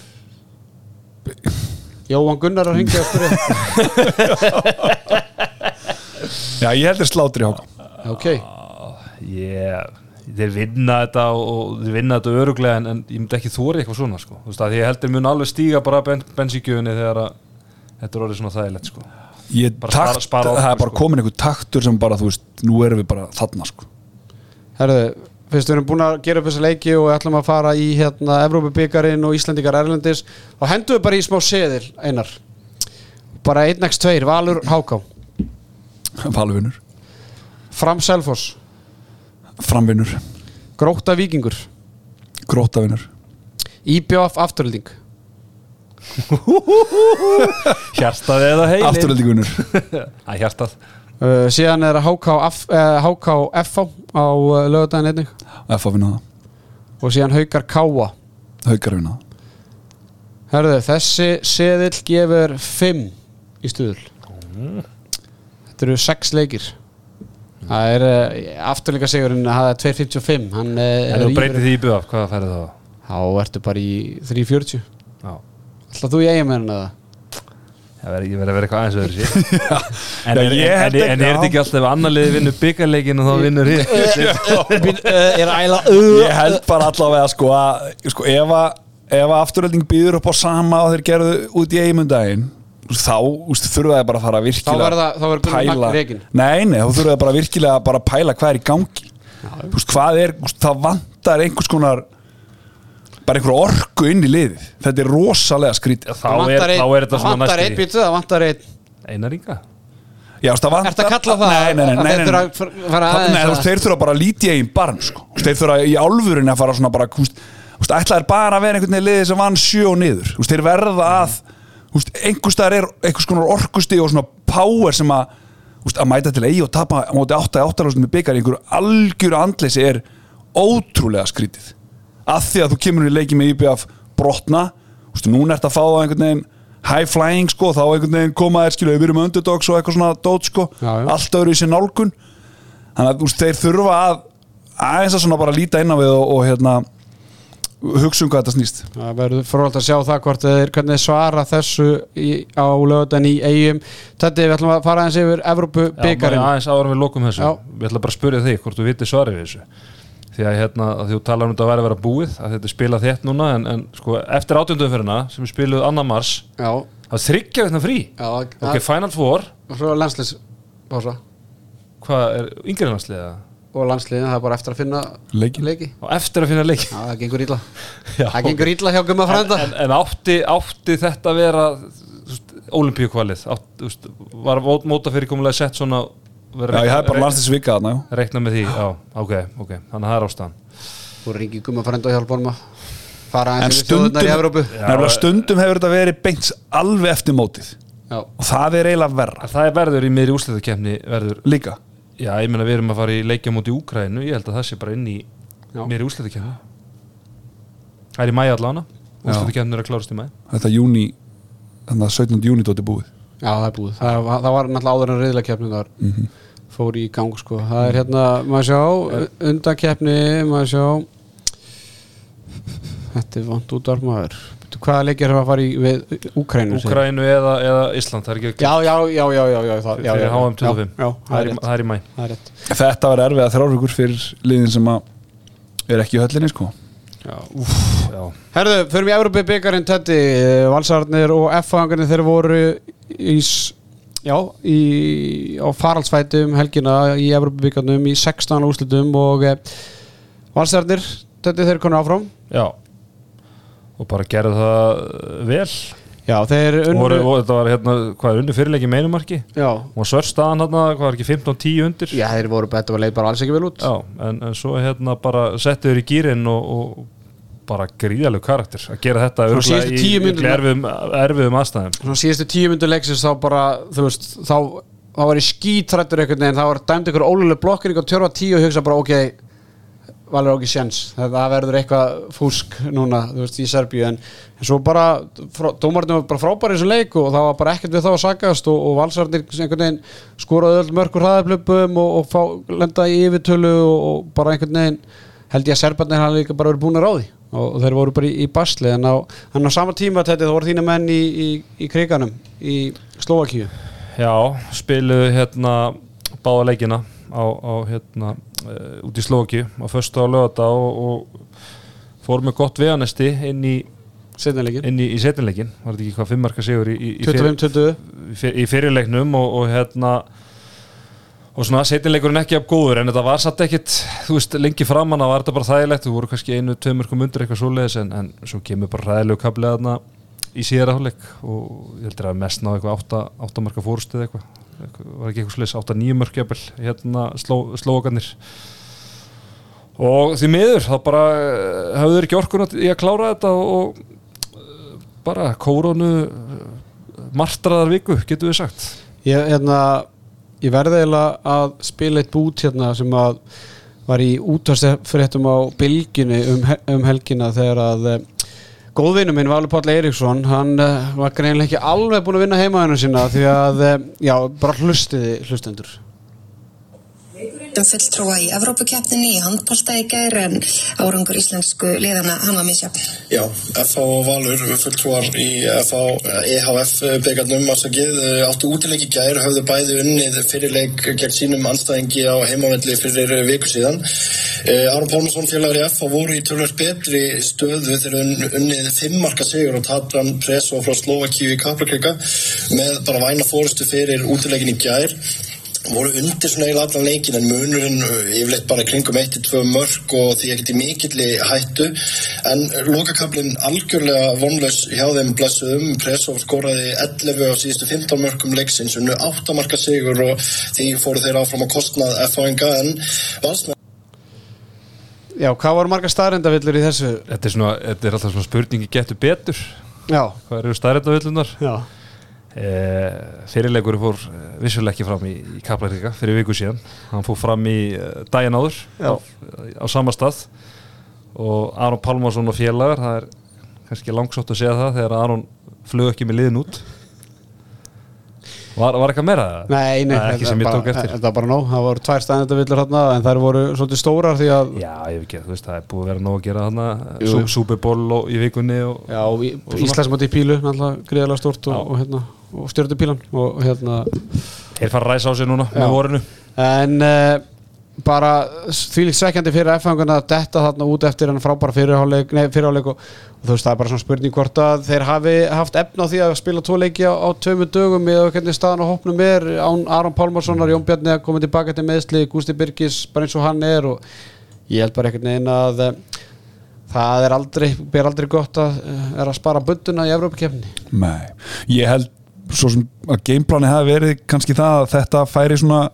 Jóhann Gunnar að ringja að já, ég heldur slátur í háka Ok. yeah. Þeir vinna þetta og, þeir vinna þetta öruglega en, en ég myndi ekki þóri eitthvað svona sko. Þú veist, að ég heldur mun alveg stíga bara ben, bensíkjöfunni þegar að þetta er orðið svona þægilegt sko. það er bara sko. komin einhver taktur sem bara, þú veist, nú erum við bara þarna sko. Herðu, fyrst við erum búin að gera upp þessa leiki og ætlum að fara í hérna Evrópubikarin og Íslandikar Erlendis og hendum við bara í smá seðil einar bara 1x2, Valur Háká Valvinur, Fram Selfoss, framvinur Gróta Víkingur. Grótavinur IBF Afturölding hjartað eða heilin afturöldingunur Æ, hjartað. Uh, síðan er HK, F, uh, á uh, lögadaginn einnig. F að vinna það, og síðan Haukar Káa haukar að vinna það. Herðu, þessi seðil gefur 5 í stuðul. Þetta eru 6 leikir Það er uh, afturleika sigurinn að það er 2.55 Hann uh, en þú breytir því í BF, hvað færði það? Þá ertu bara í 3.40 Já. Ætla þú í verður ekki verið að vera eitthvað aðeins öðru sér en, Já, en, en, ég en, er þetta ekki alltaf ef annar liði vinnur byggarleikin og þá vinnur er æla ég held bara allavega sko að sko, ef, að, ef að afturölding býður upp á sama og þeir gerðu út í eigumundaginn þá úst, þurfa það bara að fara að Þá virkilega verða þá verður Gunnar pæla. Magn rekin nei, nei, þá þurfa það bara virkilega bara að pæla hvað er í gangi. Veist, hvað er, úst, það vantar einhvers konar bara einhver orku inn í liðið. Þetta er rosalega skrítið. Þá er, þá er þetta svona næstu býtu, það vantar einn Einar Inga? Já, það vantar Ertu að kalla það Nei, nei, nei, þeir nei, þurfa nei. að að- þeir þurfa bara að líti eigin barn sko. Þeir þurfa í álfurinni að fara svona bara þú veist, þú veist, ætla er bara að vera einhvern veginn liðið sem vann og niður. Þeir verða að veist, einhvers staðar er einhvers konar orkusti og svona power sem að veist, að mæta til eigi og tapa á móti 8-8 með byggar í einhverju algjöru andleysi er ótrúlega skrítið að því að þú kemur í leiki með IBF brotna, veist, núna ert að fá það einhvern veginn high flying sko, þá einhvern veginn koma þér skilu, við erum underdogs og eitthvað svona dót sko, Já, já. allt öðru í sér nálgun þannig að veist, þeir þurfa að aðeins að svona bara líta inn á við og, og hérna hugsa um hvað þetta snýst. Það verður frólægt að sjá það hvort þeir hvernig svara þessu í, á lögutan í eigum Þetta við ætlum að fara aðeins yfir Evrópu Já, bara byggarinn aðeins áður við lokum þessu. Já. Við ætla bara að spyrja þig hvort þú viti svarið við þessu. Því að hérna, að þú talar um þetta að vera að vera búið að þetta er spilað þétt núna en, en sko, eftir átjöndumferðina sem er spiluð annar mars Já, það er þryggja veitna frí. Já Ok, Final Four, og svo landsliðs pása hvað er yngri landsliða? Og landsliðin, það er bara eftir að finna Leiki. leiki. Og eftir að finna leiki. Já, það gengur ítla Já. Það gengur ítla hjá Gumma en, frænda. en, en átti, átti þetta að vera olimpíukvalið var mót- mótafyrirkomulega sett svona Já, ég hef bara landslisvika þarna, já. reikna með því, já, ok, ok. Þannig að það er ástæðan. Þú ringi Gumma frænda og hjálpa honum að fara En stundum, stundum hefur þetta verið beint alveg eftir mótið. Já, og það er eiginlega verra. Það er verður í miðri úrslitakefni verður, líka já, ég meina við erum að fara í leikja múti í Úkrænu, ég held að það sé bara inn í Já. miðri úrslitakefni Það er í mæ allána úrslitakefni er að klárast í mæ þetta júni, þannig að 17. júni dóti búið? Já, það er búið. Það, það var náttúrulega áður en reyðlakeppni þar Mhm. fór í gang sko. Það er hérna, maður sjá, undakeppni maður sjá. Þetta er vant út af maður Hvaða leikir er að fara í við Úkrænu? segir? Úkrænu eða, eða Ísland, það er ekki Já, já, já, já, já, já, það, já, fyrir já, HM 25 Já, það er það er í mæ Það er þetta var erfið að þrjárvíkur fyrir liðin sem að er ekki í höllinni sko. Já, úf Já, Herðu, förum í Európi byggarinn Tetti, Valsarnir og F-fangarnir þeir voru í, já, í, á faraldsfæti um helgina í Európi byggarnum í 16 úrslutum og eh, Valsarnir, Tetti þeir konu áfram. Já og bara gerðu það vel. Já, þeir unnu voru, og þetta var hérna, hvað er unni fyrirleiki meinumarki Já, og svörstaðan hérna, hvað er ekki 15-10 undir? Já þeir voru betur að leið bara alls ekki vel út. Já, en, en svo hérna bara settu þér í gýrin og, og bara gríðalegu karakter að gera þetta tíu í mínúturnar. erfiðum, erfiðum aðstæðum. Svona síðustu tíu myndu leiksins þá bara, þú veist, þá þá var ég skítrættur einhvern veginn, þá var dæmt ykkur óluleg blokkir ykkur tjörfa tíu og hugsa bara, ok valur ekki sjens, það verður eitthvað fúsk núna, veist, í Serbíu en, en svo bara, dómarinn var bara frábæri í þessu leik og það var bara ekkert við þá að sagast og, og valsarnir einhvern veginn skoraði öll mörgur hraðaplöpum og, og fá, lenda í yfirtölu og, og bara einhvern veginn held ég að serbarnir hann líka bara verið búin að ráði og, þeir voru bara í, í basli en á, en á sama tíma þetta þá voru þína menn í, í, í kriganum í Slovakíu Já, spiluðu hérna báða leikina á, á hérna út í Slóki á föstu á lögata og, og fór með gott veganesti inn í, setnilegin, inn í, í setinleikin var þetta ekki hvað fimmarka sigur í, í, í, fyrir, 25-20 í fyr- í fyrirleiknum og, og hérna og svona setinleikurinn ekki af góður en þetta var satt ekkit, þú veist, lengi framan að var þetta bara þægilegt, þú voru kannski einu, tveimur mundur eitthvað svoleiðis en, en svo kemur bara ræðilegu kablið þarna í síðara hálfleik og ég heldur að mest ná eitthvað átta, áttamarka fórstuð eitthvað, eitthvað var ekki eitthvað slis, átta nýju mörk jafnvel, hérna sló, slóakarnir og því miður þá bara eh, hafður ekki orkun í að klára þetta og, eh, bara kórónu eh, martraðar viku, getur við sagt. Ég, hérna, ég verði eiginlega að spila eitt bút hérna sem að var í útvarstfréttum á bylginni um, um helgina þegar að eh, góðvinnu minn Valur Páll Eiríksson hann uh, var greinlega ekki alveg búin að vinna heimaðinu sína því að uh, já, bara hlustiði hlustendur fulltrúa í Evrópukeppninni í handbólta í gær en árangur íslensku liðana hann var misjafn. Já, og Valur fulltrúar í FH, EHF byggarnum afsakið, áttu útileiki gær höfðu bæði unnið fyrirleik gegn sínum anstæðingi á heimavelli fyrir viku síðan. Eh, Aron Pálmarsson félagur í FH voru í tölvöld betri stöðu þegar unn- unnið fimmarka sigur og Tatran Preso frá Slovakíu í Kaplakrika með bara væna fórustu fyrir útileikin í gær. Voru undir svona eiginlega allan leikin en munurinn uh, yfirleitt bara í kringum 1-2 mörg og því ekkert í mikilli hættu. En lokakablinn algjörlega vonlaus hjá þeim blessuðum. Presov skoraði 11 á síðustu 15 mörgum leiksins unnu 8 marka sigur og því fóru þeir áfram á kostnað FHNG en valsmenn Já, hvað voru marga staðrendavillur í þessu? Þetta er, svona, þetta er alltaf svona spurningi getur betur. Já, Hvað eru stærðardavillunar? já Eh, fyrirleikur fór eh, vissulega ekki fram í, í Kaplaríka fyrir viku síðan. Hann fór fram í eh, daginn áður á, á sama stað. Og Aron Pálmarsson og félagar það er kannski langsótt að segja það þegar Aron flög ekki með liðin út Var, var eitthvað meira? Nei, nei, ekki sem ég tók eftir Þetta er bara nóg, það voru tvær staðrendavillur hérna en þær voru svolítið stórar því að Já, ég veit ekki, þú veist, það er búið að vera nóg að gera þarna Jú. Sú- Super Bowl og- í vikunni og, Já, í. Íslandsmóti í pílu, náttúrulega greiðlega stort og, og, hérna, og stjórndu pílan og hérna þeir fara að ræsa á sig núna með vorinu en uh, bara því líkt svekkjandi fyrir F-fanguna að detta þarna út eftir en frábæra fyrirháleik, og, og þú veist það er bara svona spurning hvort að þeir hafi haft efna á því að spila tvo leiki á, á tveimur dögum eða hvernig staðan á hópnum er. Án Aron Pálmarssonar, Jón Bjarni að koma tilbaka til meðsli, Gústi Birgis bara eins og hann er og ég held bara einhvern veginn að eh, það er aldrei, ber aldrei gott að eh, að spara bunduna í Evrópakefni Nei, ég held svo sem að gameplani hafi verið kannski það að þetta færi svona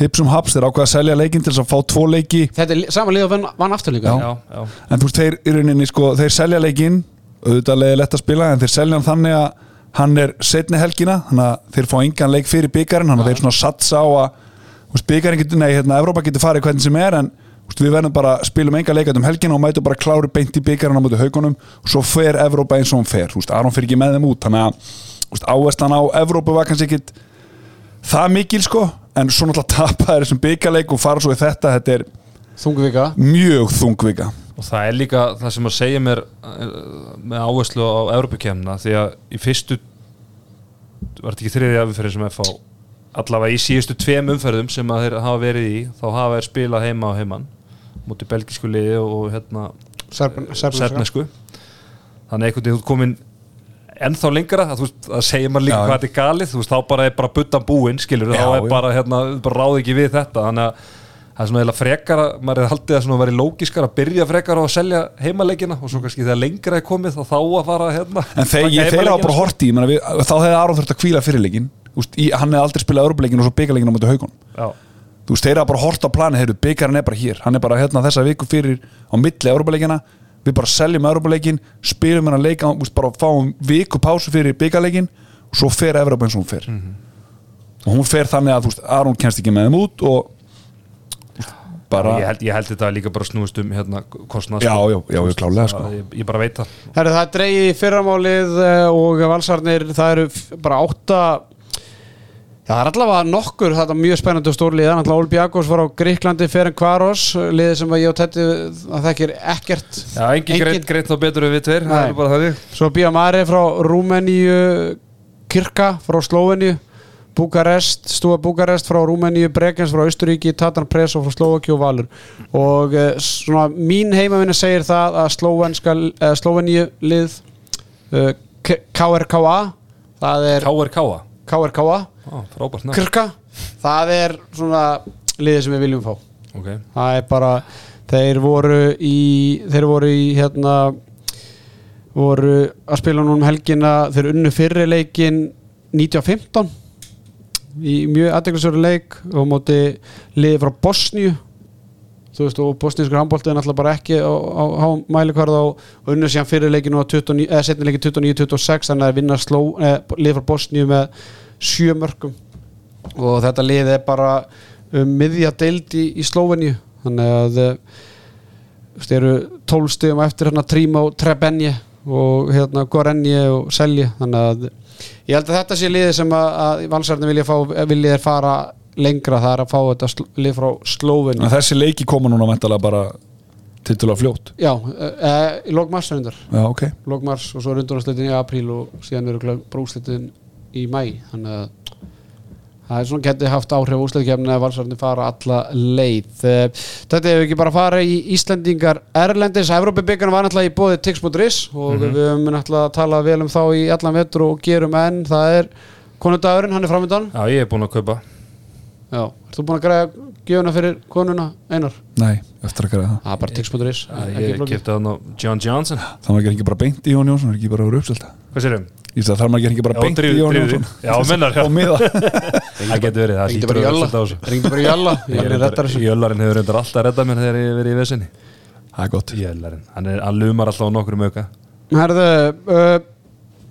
hipsum haps, þeir ákveða að selja leikinn til þess að fá tvo leiki. Þetta er sama lið og vann, aftur líka. Já, já, en þú veist, þeir í rauninni sko, þeir selja leikinn auðvitað leiði lett að spila en þeir selja hann þannig að hann er setni helgina þannig að þeir fá engan leik fyrir byggarinn þannig að þeir svona satsa á að byggarinn getur, nei, hérna, Evrópa getur farið hvernig sem er en við verðum bara að spilum enga leikat um helgina og mætum bara klári beint í byggarinn á móti haugunum og svo fer Evrópa eins og hann fer þú veist, Aron fer ekki með þeim út þannig að þú veist, áherslan á Evrópu var kannski ekkit það mikil sko en svo náttúrulega tapa þeir þessum byggarleik og fara svo í þetta, þetta er Þungvika. mjög þungvika. Og það er líka það sem að segja mér eh, með áherslu á Európukemna því að í fyrstu var þetta ekki þriðja umferðin sem FH allavega í síðustu tveim umferðum sem að þeir hafa verið í þá hafa þeir spilað heima á heimann mútið belgísku liði og hérna Serbneska. sernesku þannig einhvern veginn þú ert komin ennþá lengra að, þú veist, að segja maður líka Já. hvað þetta er galið veist, þá bara er bara buttan búinn skilur, Já, þá er bara, hérna, bara ráð ekki við þetta þannig að það er svona eða frekar að maður er haldið að vera lógiskar að byrja frekar á að selja heimaleikina og svo kannski þegar lengra er komið þá þá að fara hérna En hafa heimaleikina, bara sko. horti við, þá hefði Aron þurft að kvíla fyrirleikin hann hefði aldrei spilað Európa-leikin og svo byggarleikin á móti haugun þeir hafa bara hort á plani, heyrðu, byggarinn er bara hér hann er bara hérna þessa viku fyrir á milli Európa-leikina, við bara seljum Európa-leikin spilum hennar leika, úst, bara fáum viku pásu fyrir byggarleikin og svo fer Európa eins og hún fer. Og hún fer þannig að, þú veist, Aron kennst ekki með þeim út og bara, ég, held, ég held þetta líka bara snúist um hérna kostnað Já, já, já, já, klálega, sko. ég, ég bara veit það. Herru, það er dreigið í fyrramálið eh, og valsarnir, það eru bara átta Já, það er allavega nokkur, þetta er mjög spennandi og stór lið, þannig að Olbjakos var á Gríklandi fyrir en Kvaros, liðið sem að ég og Tetti að þekkir ekkert. Já, engin greitt greit þá betur við það er þannig. Svo Bíja Mari frá Rúmeníu Kirka frá Slóveníu Búkarest, Stúa Búkarest frá Rúmeníu, Bregens frá Austuríki, Tatan Preso frá Slovaki og Valur. Og uh, svona mín heimavinna segir það að Slóvenska, uh, Slóveníu lið K- KRKA það er KRK KRKA nafn. Kirka, það er svona liðið sem við viljum fá Ok. það er bara þeir voru í þeir voru í hérna voru að spila núna um helgina þeir unnu fyrri leikin 1915 í mjög aðdeklisöru leik og móti liði frá Bosníu þú veist og bosnískur handbólti er náttúrulega bara ekki á, á, á mælikvarð og unnu síðan fyrir leikinu á 29, eða setni leikin 29-26 þannig að vinna sló, eh, lið frá Bosníu með sjö mörgum og þetta lið er bara um, miðja deild í, í Slóveníu. Þannig að eh, veist, eru 12 stegum eftir hérna Tríma og Trebenje og hérna Gorenje og Selje. Þannig að ég held að þetta sé liðið sem að, að valsarni vilja vilja fara lengra það er að fá þetta lið frá Slóveníu en þessi leiki koma núna mæntalega bara til til að fljótt? Já, e, í lókmars reyndar. Já, ok. Lókmars og svo er undurnarslitin í apríl og síðan eru bróslitin í mæ þannig að það er svona getið haft áhrif úsleitkefni að valsarni fara alla leið. Eh, þetta hefur ekki bara farið í Íslendingar Erlendis, Evrópubikana var náttúrulega í bóði Tix.is og við höfum náttúrulega talað vel um þá í allan vetur og gerum enn, það er konudagurinn, hann er framöndan Já, ég er búinn að kaupa Já, ert þú búin að græða gjöfuna fyrir konuna einar? Nei, eftir að gera það Það er bara tix.is Ég kipti hann á John Johnson Það maður ekki bara beint í Jón Jónsson, er ekki bara úr uppselta Hvað sérum? Ég veist að það maður ekki bara beint í Jón. Jónsson Já, mennar. Og miða Það getur verið, það Ringdi bara í hlýtur að Jalla vera svolítið á þessu. Ringdi bara í Ég er þessu Jöllarinn hefur reyndar alltaf reddað mér þegar ég verið í vesinni Það er gott hann, hann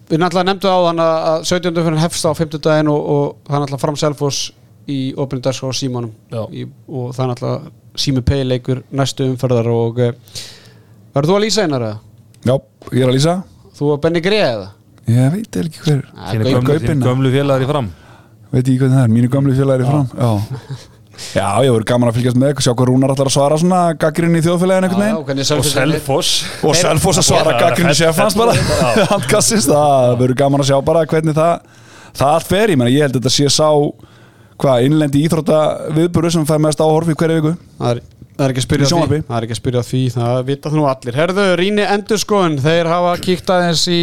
við náttúrulega nefndu á þann að 17. fyrir hefst á 50 daginn og, og það er náttúrulega fram Selfoss í opinu dagskrá á Símanum. Já. í, og það er náttúrulega Sími Pay leikur næstu umferðar og uh, verður þú að lýsa einar eða? Já, ég er að lýsa. Þú og Benny Grey eða? Ég veit ekki hver. Ja, Þínu gömlu, gömlu félagar í fram. Veit ekki hvernig það er, mínu gamlu félagir í fram. Já. Já, ég voru gaman að fylgjast með Sjá hvað Rúnar ætlar að svara svona Gaggrinn í þjóðfélagin einhvern veginn. Og Selfoss. Og Selfoss að svara Já, gaggrinn í fell- sefans bara Handkassins, það verður gaman að sjá bara hvernig það Það allt fer, ég menna, ég held að þetta sé sá Hvað, innlendi íþrótta viðbúru sem fær mest áhorf í hverju viku? Það er, það er ekki að spyrja því. Það er ekki að spyrja því, það vita það nú allir. Herðu, Rýni Endurskoðun, þeir hafa kíkt aðeins í,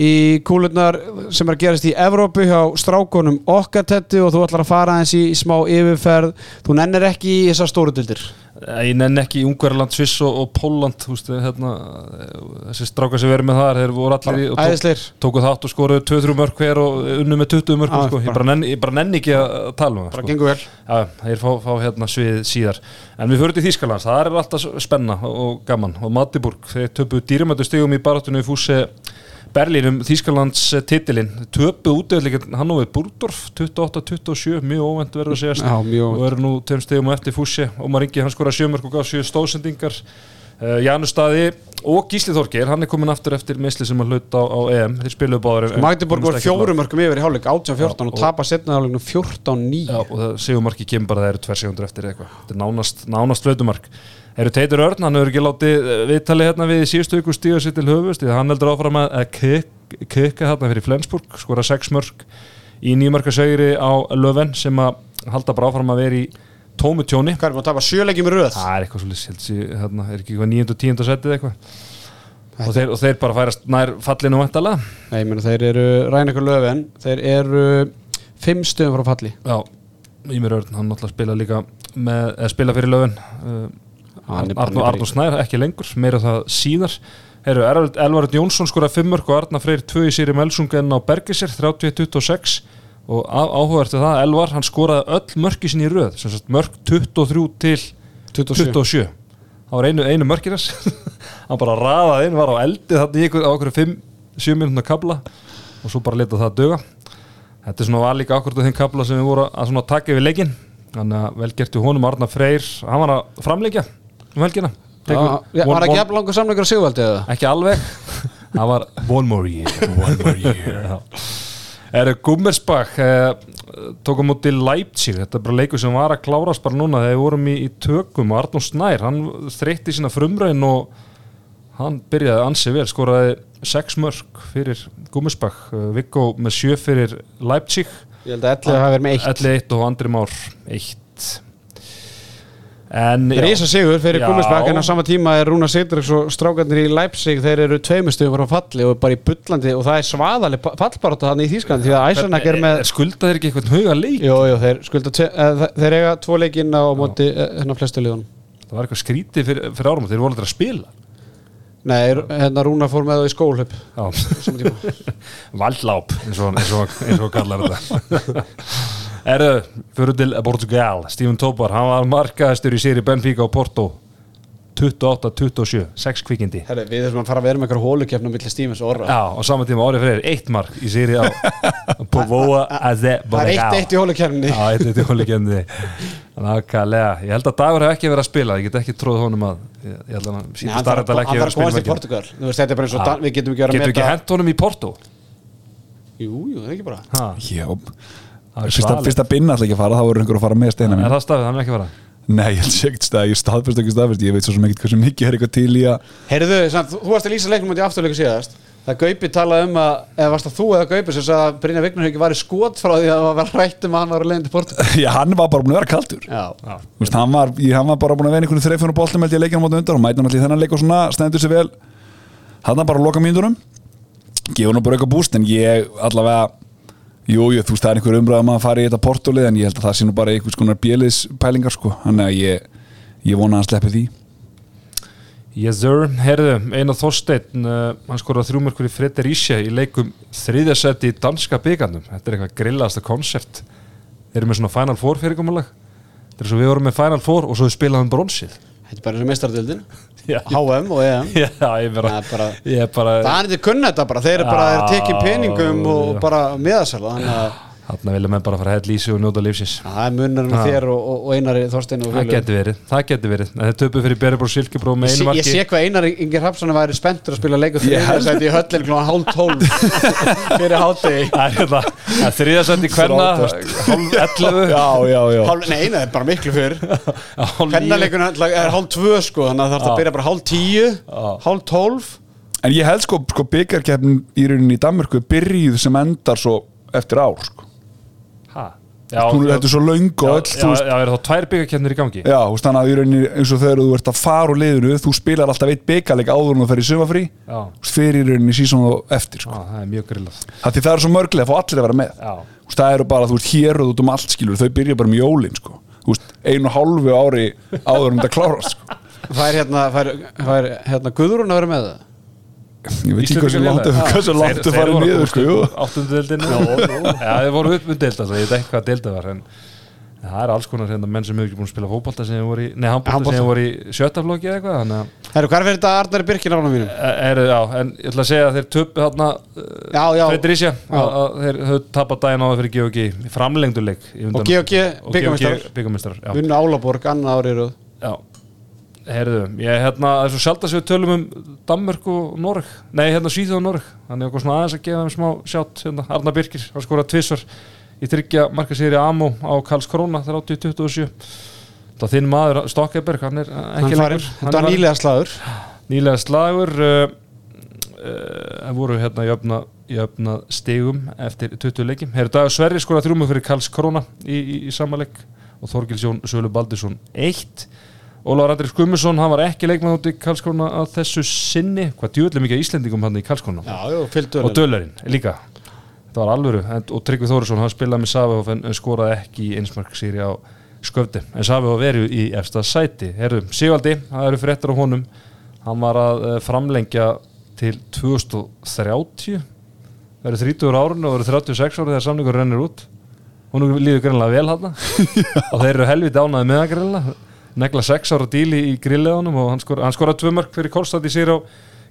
í kúlurnar sem er að gerast í Evrópu hjá strákonum okkatetti og þú ætlar að fara aðeins í, smá yfirferð. Þú nennir ekki í þessar stóru dildir Ég nenn ekki í Ungverland, Sviss og, og Póland hérna, þessi strákar sem verið með þar þeir voru allir í og tók, tóku þátt og skoruðu 2-3 mörg hver og unnu með 20 mörg Já, sko. ég, bara- bara nenn, ég bara nenn ekki að tala um það Bara sko. gengur vel. Já, þeir fá, fá hérna svið síðar. En við fyrir til Þýskalands, það er alltaf spenna og, gaman. Og Matiburg, þeir töpu dýrimættu stigum í barátunni í fúsi Berlín um Þýskalands titilinn. Töpu útöðleikin Hannover Búrdorf 28-27, mjög óvænt verður að segjast. Og eru nú tveim stigum á eftir fúsi Ómar Ingi, hann skora sjömörk og gaf sjö stóðsendingar uh, Janus Staði og Gísli Þorgeir, hann er komin aftur eftir meisli sem að hluta á, á EM, þeir spiluðu báður en- Magdeburg komust var ekki langt. fjórum mörgum yfir í hálfleik 18-14 og, og- tapa setna hálfleiknum 14-9 Já, og það segumarki kemur bara að það eru tver segundur eftir eitthvað. Þetta er nánast, nánast. Eru Teitur Örn, hann hefur ekki látið eh, viðtalið hérna við síðustu ykkur stíða sér til höfust, því að hann heldur áfram að kikka hérna fyrir Flensburg, skora 6 mörg í nýjumarka segri á Löfen sem að halda bara áfram að vera í tómu tjóni. Hvað er maður að tapa sjöleikjum í röð? Það er eitthvað svolítið, hérna, er ekki eitthvað 9. og 10. setið eitthvað. Og þeir, og þeir bara færast nær fallinu væntalega. Nei, meina þeir eru Rænikur Löfven þeir eru fimm stöðum frá falli Já, Ímir Örn, hann náttúrulega spila líka með, spila fyrir löfun Arnur Snær, ekki lengur meira það síðar. Heru, Elvarud Jónsson skora 5 mörg og Arnar Freyr 2 í sér í Melsungen á Bergisir 31-26 og á- áhugavert er það, Elvar hann skoraði öll mörki sinni í röð mörk 23 til 27. 27 það var einu, einu mörkinas hann bara raðaði inn, var á eldi þannig ykkur, á okkur 5-7 minúna kabla og svo bara leta það döga þetta er svona var líka akkurat á þeim kabla sem við voru að taka yfir leikin þannig að velgertu honum Arnar Freyr hann var að framleikja um helgina. Tekur já, one- Var ekki one- jafn langur samleikur á Sigvaldi eða? ekki alveg. Það var one more year one more year. Er Gummersbach eh, tókum út til Leipzig. Þetta er bara leikur sem var að klárast bara núna þegar við vorum í, í tökum og Arnur Snær hann þreytti sína frumröðin og hann byrjaði ansi vel skoraði 6 mörg fyrir Gummersbach. Eh, Viggo með 7 fyrir Leipzig. Ég held að Ellið hafi verið með eitt. 11 og Andri Már 1 en já. Rísa sigur fyrir Já. Gummisbakk en á sama tíma er Rúna Seyndriks og strákarnir í Leipzig þeir eru tveimur stöðum frá falli og bara í bullandi og það er svaðaleg fallbarátta hann í Þýskan því að Æsanak er með skuldaðir ekki eitthvað huga leik? Jú, jú, þeir skulda eh, þe- þeir eiga tvo leikinn á móti eh, hérna flestu liðunum. Það var eitthvað skrítið fyrir, fyrir árum þeir voru aldrei að spila. Nei, hérna Rúna fór með það í tíma. Valdláp eins og, eins og, eins og Erðu, fyrir til Portugal. Steven Tobar, hann var markaðistur í séri Benfica og Porto. 28-27, 6 kvikindi. Herri, við þurfum að fara að vera með eitthvað hólukefna millir Stífins og Orra. Já, og saman tíma árið fyrir eitt mark í séri á Povoa Það er eitt eitt í hólukefni Já, eitt eitt í hólikendi Nákvæmlega, ég held að Dagur hef ekki verið að spila. Ég get ekki tróð honum að ég, held að hann síðan að að ekki hann verið þarf að spila komast í með Portugal Þú veist, þetta er bara eins og Já. Dan- við getum ekki verið að Getur ekki meta hent honum í Porto? Jú, jú, það er ekki bara. Já, fyrst að, að binna alltaf ekki að fara þá voru einhver að fara með steina Er það stafið, hann er ekki að fara. Nei, ég held sé ekkert stað, ég staðfyrst ekki staðfyrst Ég veit svo sem ekkert hversu mikið er eitthvað til í að Heyrðu, samt, þú, varst að lýsa leiknum út í afturleiku síðast. Það Gaupi talaði um að, eða varst það þú eða Gaupi sem sagði að Brynja Vignar hefði ekki varið skot frá því að það var rætt um að hann var að leiðin til Portugal Já, hann var bara búin að vera kaldur. Veist, hann, var, ég, hann var bara búin að vera einhvern þreifun og boltum held ég að leikja á móti undan og mæti hann allir þennan leik og svona stendur sér vel. Hann bara að loka mínúturum gefa hann bara eitthvað búst en ég allavega Jú, jú, þú veist, það er einhver umræða að fari í þetta portólið en ég held að það sé nú bara einhvers konar bjöliðs pælingar sko, þannig að ég, ég vona að hann sleppi því. Yes sir, herðu, Einar Þorsteinn uh, hann skoraði þrjúmörkur í Frederísja í leikum þriðjasetti í danska byggandum þetta er eitthvað grillaðasta konsept. Þeir eru með svona Final Four fyrirkomulag? Þetta er svo við vorum með Final Four og svo við spilaðum bronsið Þetta er bara eins og meistardildin Já, HM og EM Já, ég bara, er bara- ég bara Það er þetta kunna þetta bara, þeir eru bara tekið peningum og bara miðasala þannig að Þarna vilja menn bara fara að hella í sig og njóta lífsins. Það er munurinn Já. á þér og, og, og Einari Þorstein og Það félögum. getur verið, það getur verið. En þeir töpu fyrir Beribor Silkebró með einu Ég sé hvað Einar Ingi Hrafsson væri spenntur að spila leikur Ég held- þriðarsæti í höllin klóðan hálf tólf fyrir hátegi Það er það er þriðjasetti hvenna Hálf 11 Já, já, já. Hálf, nei, það er bara miklu fyrr. Pennaleikurinn er hálf tvö sko Þannig að það þarf að byrja bara hálf tíu Hálf tólf. En ég held sko, sko byggarkeppnin í rauninni í Danmörku byrjuð sem endar svo eftir ár sko. Já, Hún er þetta er svo löng og já, öll já, þú veist, já, er þá tvær byggakefnir í gangi? Já, þú veist þannig að í rauninni eins og þegar þú ert að fara úr liðinu þú spilar alltaf eitt byggarleik áður en þú fer í sumafrí Já, þú veist, fyrir í rauninni sísón og eftir já, sko. það er mjög grillað. Það því það er svo mörglega að fá allir að vera með. Já, Þú veist, það eru bara, þú veist, hér og út um allt skilur þau byrja bara um jólin sko. Þú veist, einu og hálfu ári áður en þetta klárast sko. Það er hérna, það er, það er hérna Ég veit ekki hversu langt hversu langt þeir farið voru niður sko, jú. Áttundu deildinu Já, þeir voru upp með deilda Ég veit ekki hvað deilda var En það er alls konar hérna, menn sem hefur ekki búin að spila fótbolta sem voru í Nei, handbolta Handbolta. sem voru í sjötta flokki eða eitthvað Þannig að Herru, hvað er fyrir þetta Arnari Birkin ánum mínum? Eh, eru, já, en ég ætla að segja að þeir töpu þarna Já, já. Fredrísja þeir höfðu tapað daginn á það fyrir GOG í framlengduleik í Og. GOG bikarmeistarar, já. Unnu Álaborg, annað árið röð já Herðu, ég hérna, það er svo sjálf að við tölum um Danmörk og Noreg. Nei, hérna Svíþjóð og Noreg. Þannig okkur svona aðeins að gefa þeim smá sjátt hérna, Arna Birkir, hann skora tvissar í tryggja markasýri Amo á Karls Króna þegar 80-27 Það þinn maður, Stokkeberg, hann er Hann ekki lengur. þetta var nýlega slagur. Nýlega slagur uh, uh, það voru hérna jöfna, jöfna stigum eftir 20 leikim Herru Dagur Sverri skora þrjúmu fyrir Karls Króna í, í, í samanleik og Þorgils Jón Sölu Baldursson 1 Ólafur Andris Gummusson, hann var ekki leikmann út í Karls Króna að þessu sinni. Hvað djúðlega mikið Íslendingum hann í Karls Króna Já, já, fylgdu og Dölerinn líka. Þetta var alvöru. En, og Tryggvi Þórisson, hann spilaði með en, en skoraði ekki í einsmarksýri á sköfdi en Savihof verið í efsta sæti. Herru, Sigvaldi, það eru fréttar á honum. Hann var að uh, framlengja til 2030 verið 30 árun og verið 36 ára þegar samningur rennir út. Hún líður greinlega vel hann og þeir eru það greinlega negla 6 ára díli í grilleðunum og hann, skor, hann skoraði tvö mörg fyrir Kolstad í sér á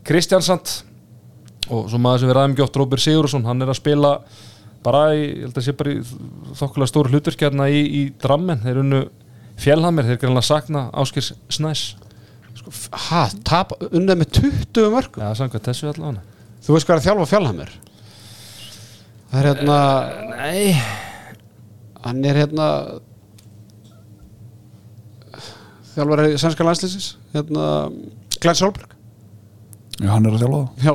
Kristjansand. Og svo maður sem við ræðum oft Róbert Sigurðsson, hann er að spila bara í, ég held að sé bara í þokkulega stór hlutverkjarna í, í drammen. Þeir unnu fjellhamir, þeir greinlega sakna Áskirs Snæs. Ha, tap, unnið með 20 mörgum Já, samkvæmt þessu allavega. Þú veist hvað er þjálfa fjallhammer Það er hérna Nei. Hann er hérna Þjálfari sænska landslýsins Hérna Glenn Solberg. Já, hann er að þjálfa það. Já.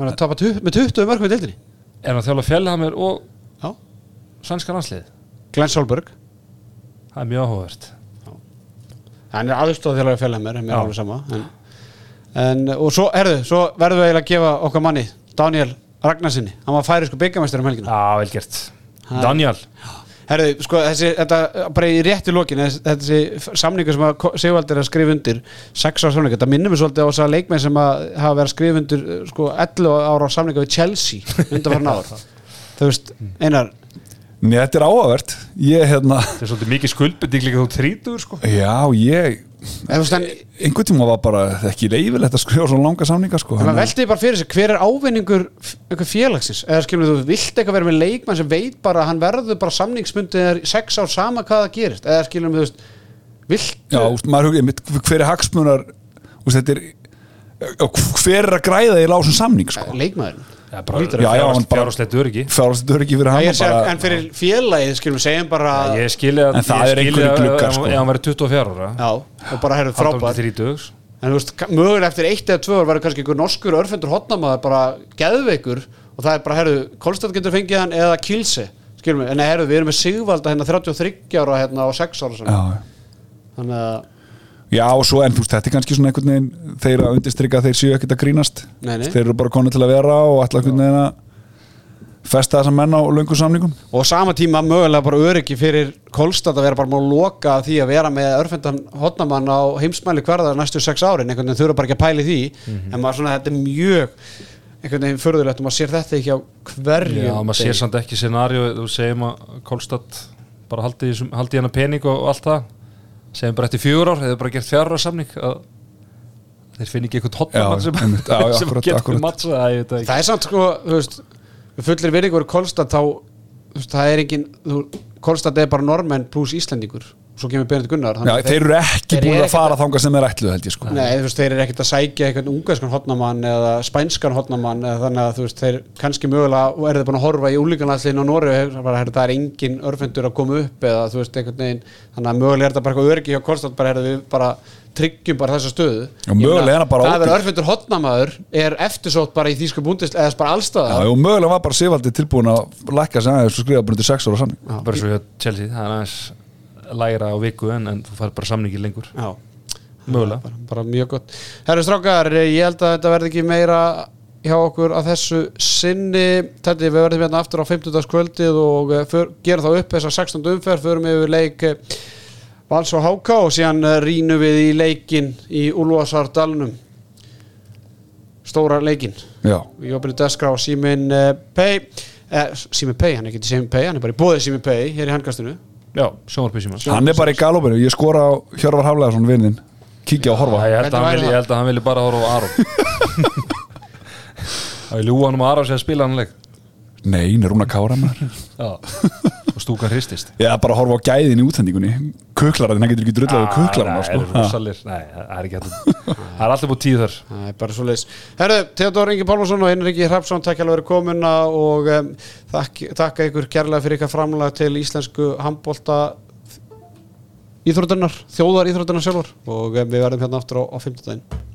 Hann er að tapa tu- með 20 mörgum í deildinni. Er hann að þjála fjellhamir og Já. sænska landslið Glenn Solberg. Það er mjög áhugavert. Hann er aðstóð þjálfari fjallhammer Mér er Já. alveg sama en, en, Og svo, herðu, svo verðum við að gefa okkar manni Daniel Ragnarsinni Hann var færisku byggamæstur um helgina. Já, vel gert. Daniel Herðu, sko, þessi, þetta, bara í rétti lokin þessi, þessi samningur sem að Sigvaldi er að skrifa undir sex ára samningur, þetta minnum við svolítið á þess að leikmenn sem að hafa verið að skrifa undir sko, 11 ára samningur við Chelsea undan farin ár. Þú veist, einar? Nei, þetta er áhugavert. Ég, hérna, Það er svolítið mikið skuldbending líka þú trítur sko. Já, ég en, einhvern tíma var bara ekki leifilegt að skrifa svona langa samninga sko. Þannig að- veldi bara fyrir sig hver er ávinningur einhver félagsins, eða skilur þú vilt eitthvað vera með leikmann sem veit bara að hann verður bara samningsmundið er sex ár sama hvað það gerist, eða skilur þú veist viltu Já, maður hugið, hver er hagsmunar úst, er hver er að græða í lásum samning sko. leikmaðurinn Já, Já, já, fjárhúslegt öryggi. Er ekki fyrir Já, hann bara, en fyrir félagið skilum við segjum bara Ég skilja En það er einhverjir gluggar, sko. Ef hann verið 24 ára. Já, og bara herrðu Frábær frábær 30 en þú veist, mögulega eftir eitt eða tvö ár verður kannski einhver norskur örfendur hotnamaður bara geðveikur og það er bara, herru, Kolstad getur fengið hann eða Kilse, skilum við, en herru, við erum með Sigvalda hérna 33 ára hérna og 6 ára já, þannig að, já, og svo en þú veist, þetta er kannski svona einhvern veginn þeir að undirstrykka þeir séu ekkert að grínast. Nei, nei. þeir eru bara konið til að vera og ætla einhvern veginn að festa þessa menn á löngu samningum. Og á sama tíma mögulega bara öryggi fyrir Kolstad að vera bara múið að loka því að vera með örfendan hotnamann á heimsmæli hverðar næstu sex árin, einhvern veginn þurfa bara ekki að pæli því. Mhm. en maður svona, þetta er mjög einhvern veginn förðulegt og maður sér þetta ekki á hverjum Já, maður sér samt ekki Kolstad bara haldi, haldi hérna pening og allt það segjum bara eftir fjögur ár, hefur bara gert fjárra samning að þeir finni ekki eitthvað hotnamann sem, sem akkurat, getur mattsa það, ég veit það ekki. Það er samt sko, þú veist við fullir verið Kolstad þá það er engin, þú, Kolstad er bara normenn pluss Íslendingur svo kemur Benedikt Gunnar Já, þeir eru ekki búin að fara þangað sem þeir ætluð held ég sko. Nei, þú veist, þeir eru ekkert að sækja einhvern ungarskan hotnamann eða spænskan hotnamann eða þannig að þú veist, þeir kannski mögulega og eru þeir búin að horfa í úlíkanlandsliðin á Nóri það er engin örfendur að koma upp eða þú veist, einhvern veginn þannig að mögulega er þetta bara eitthvað öryggi hjá Kolstad bara er við bara tryggjum bara þessa stöðu. Já, mögulega er hann bara Það að vera ódýr. örfendur hotnamaður er eftirsótt bara í þýsku búndist eða bara Já, allstaðar og mögulega var bara Sivaldi tilbúin að lækka sem aðeins og skrifa bara undir 6 ára samning. Bara svo hjá Chelsea, það er aðeins lægra á viku en, en þú fær bara samningi lengur. Já, mögulega. Bara, bara mjög gott. Herru strákar, ég held að þetta verði ekki meira hjá okkur að þessu sinni. Teddy, við verðum hérna aftur á 50. kvöldið og uh, för, gerum þá upp þessa 16. umferð, förum yfir leik uh, Vals og Háká og síðan uh, rínum við í leikin í Úlfarsardalnum stóra leikin Já, í opinu deskrá Símin uh, Pay eh, Símin Pay, hann er ekki til Símin Pay hann er bara í bóðið Símin Pay hér í handkastinu Já, sjónvarpísjum hans hann er bara í galopinu. Ég skora á Hjörvar Haflegason vinnin Kíkja og horfa. Ég, held að hann vilji- ég held að hann vilji bara horfa á Aron. Það er ljúa hann um Aron sem að spila hann leik. Nei, hún er rúna kára maður. Já Og stúkan hristist er bara að horfa á gæðin í útsendingunni Kuklarinn, hann getur ekki drullað við kuklarinn Nei, sko. það er Nei, það er ekki hægt Það er alltaf búið tíð þar Það er bara svo leiðis. Herðu, Theodor Ingi Pálmarsson og Henrik Hrapsson, takk alveg fyrir komuna og um, þakk, þakka ykkur kærlega fyrir ykkar framlega til íslensku handbólta íþróttunar, þjóðar íþróttunar sjálfur og um, við verðum hérna aftur á, á 15. daginn.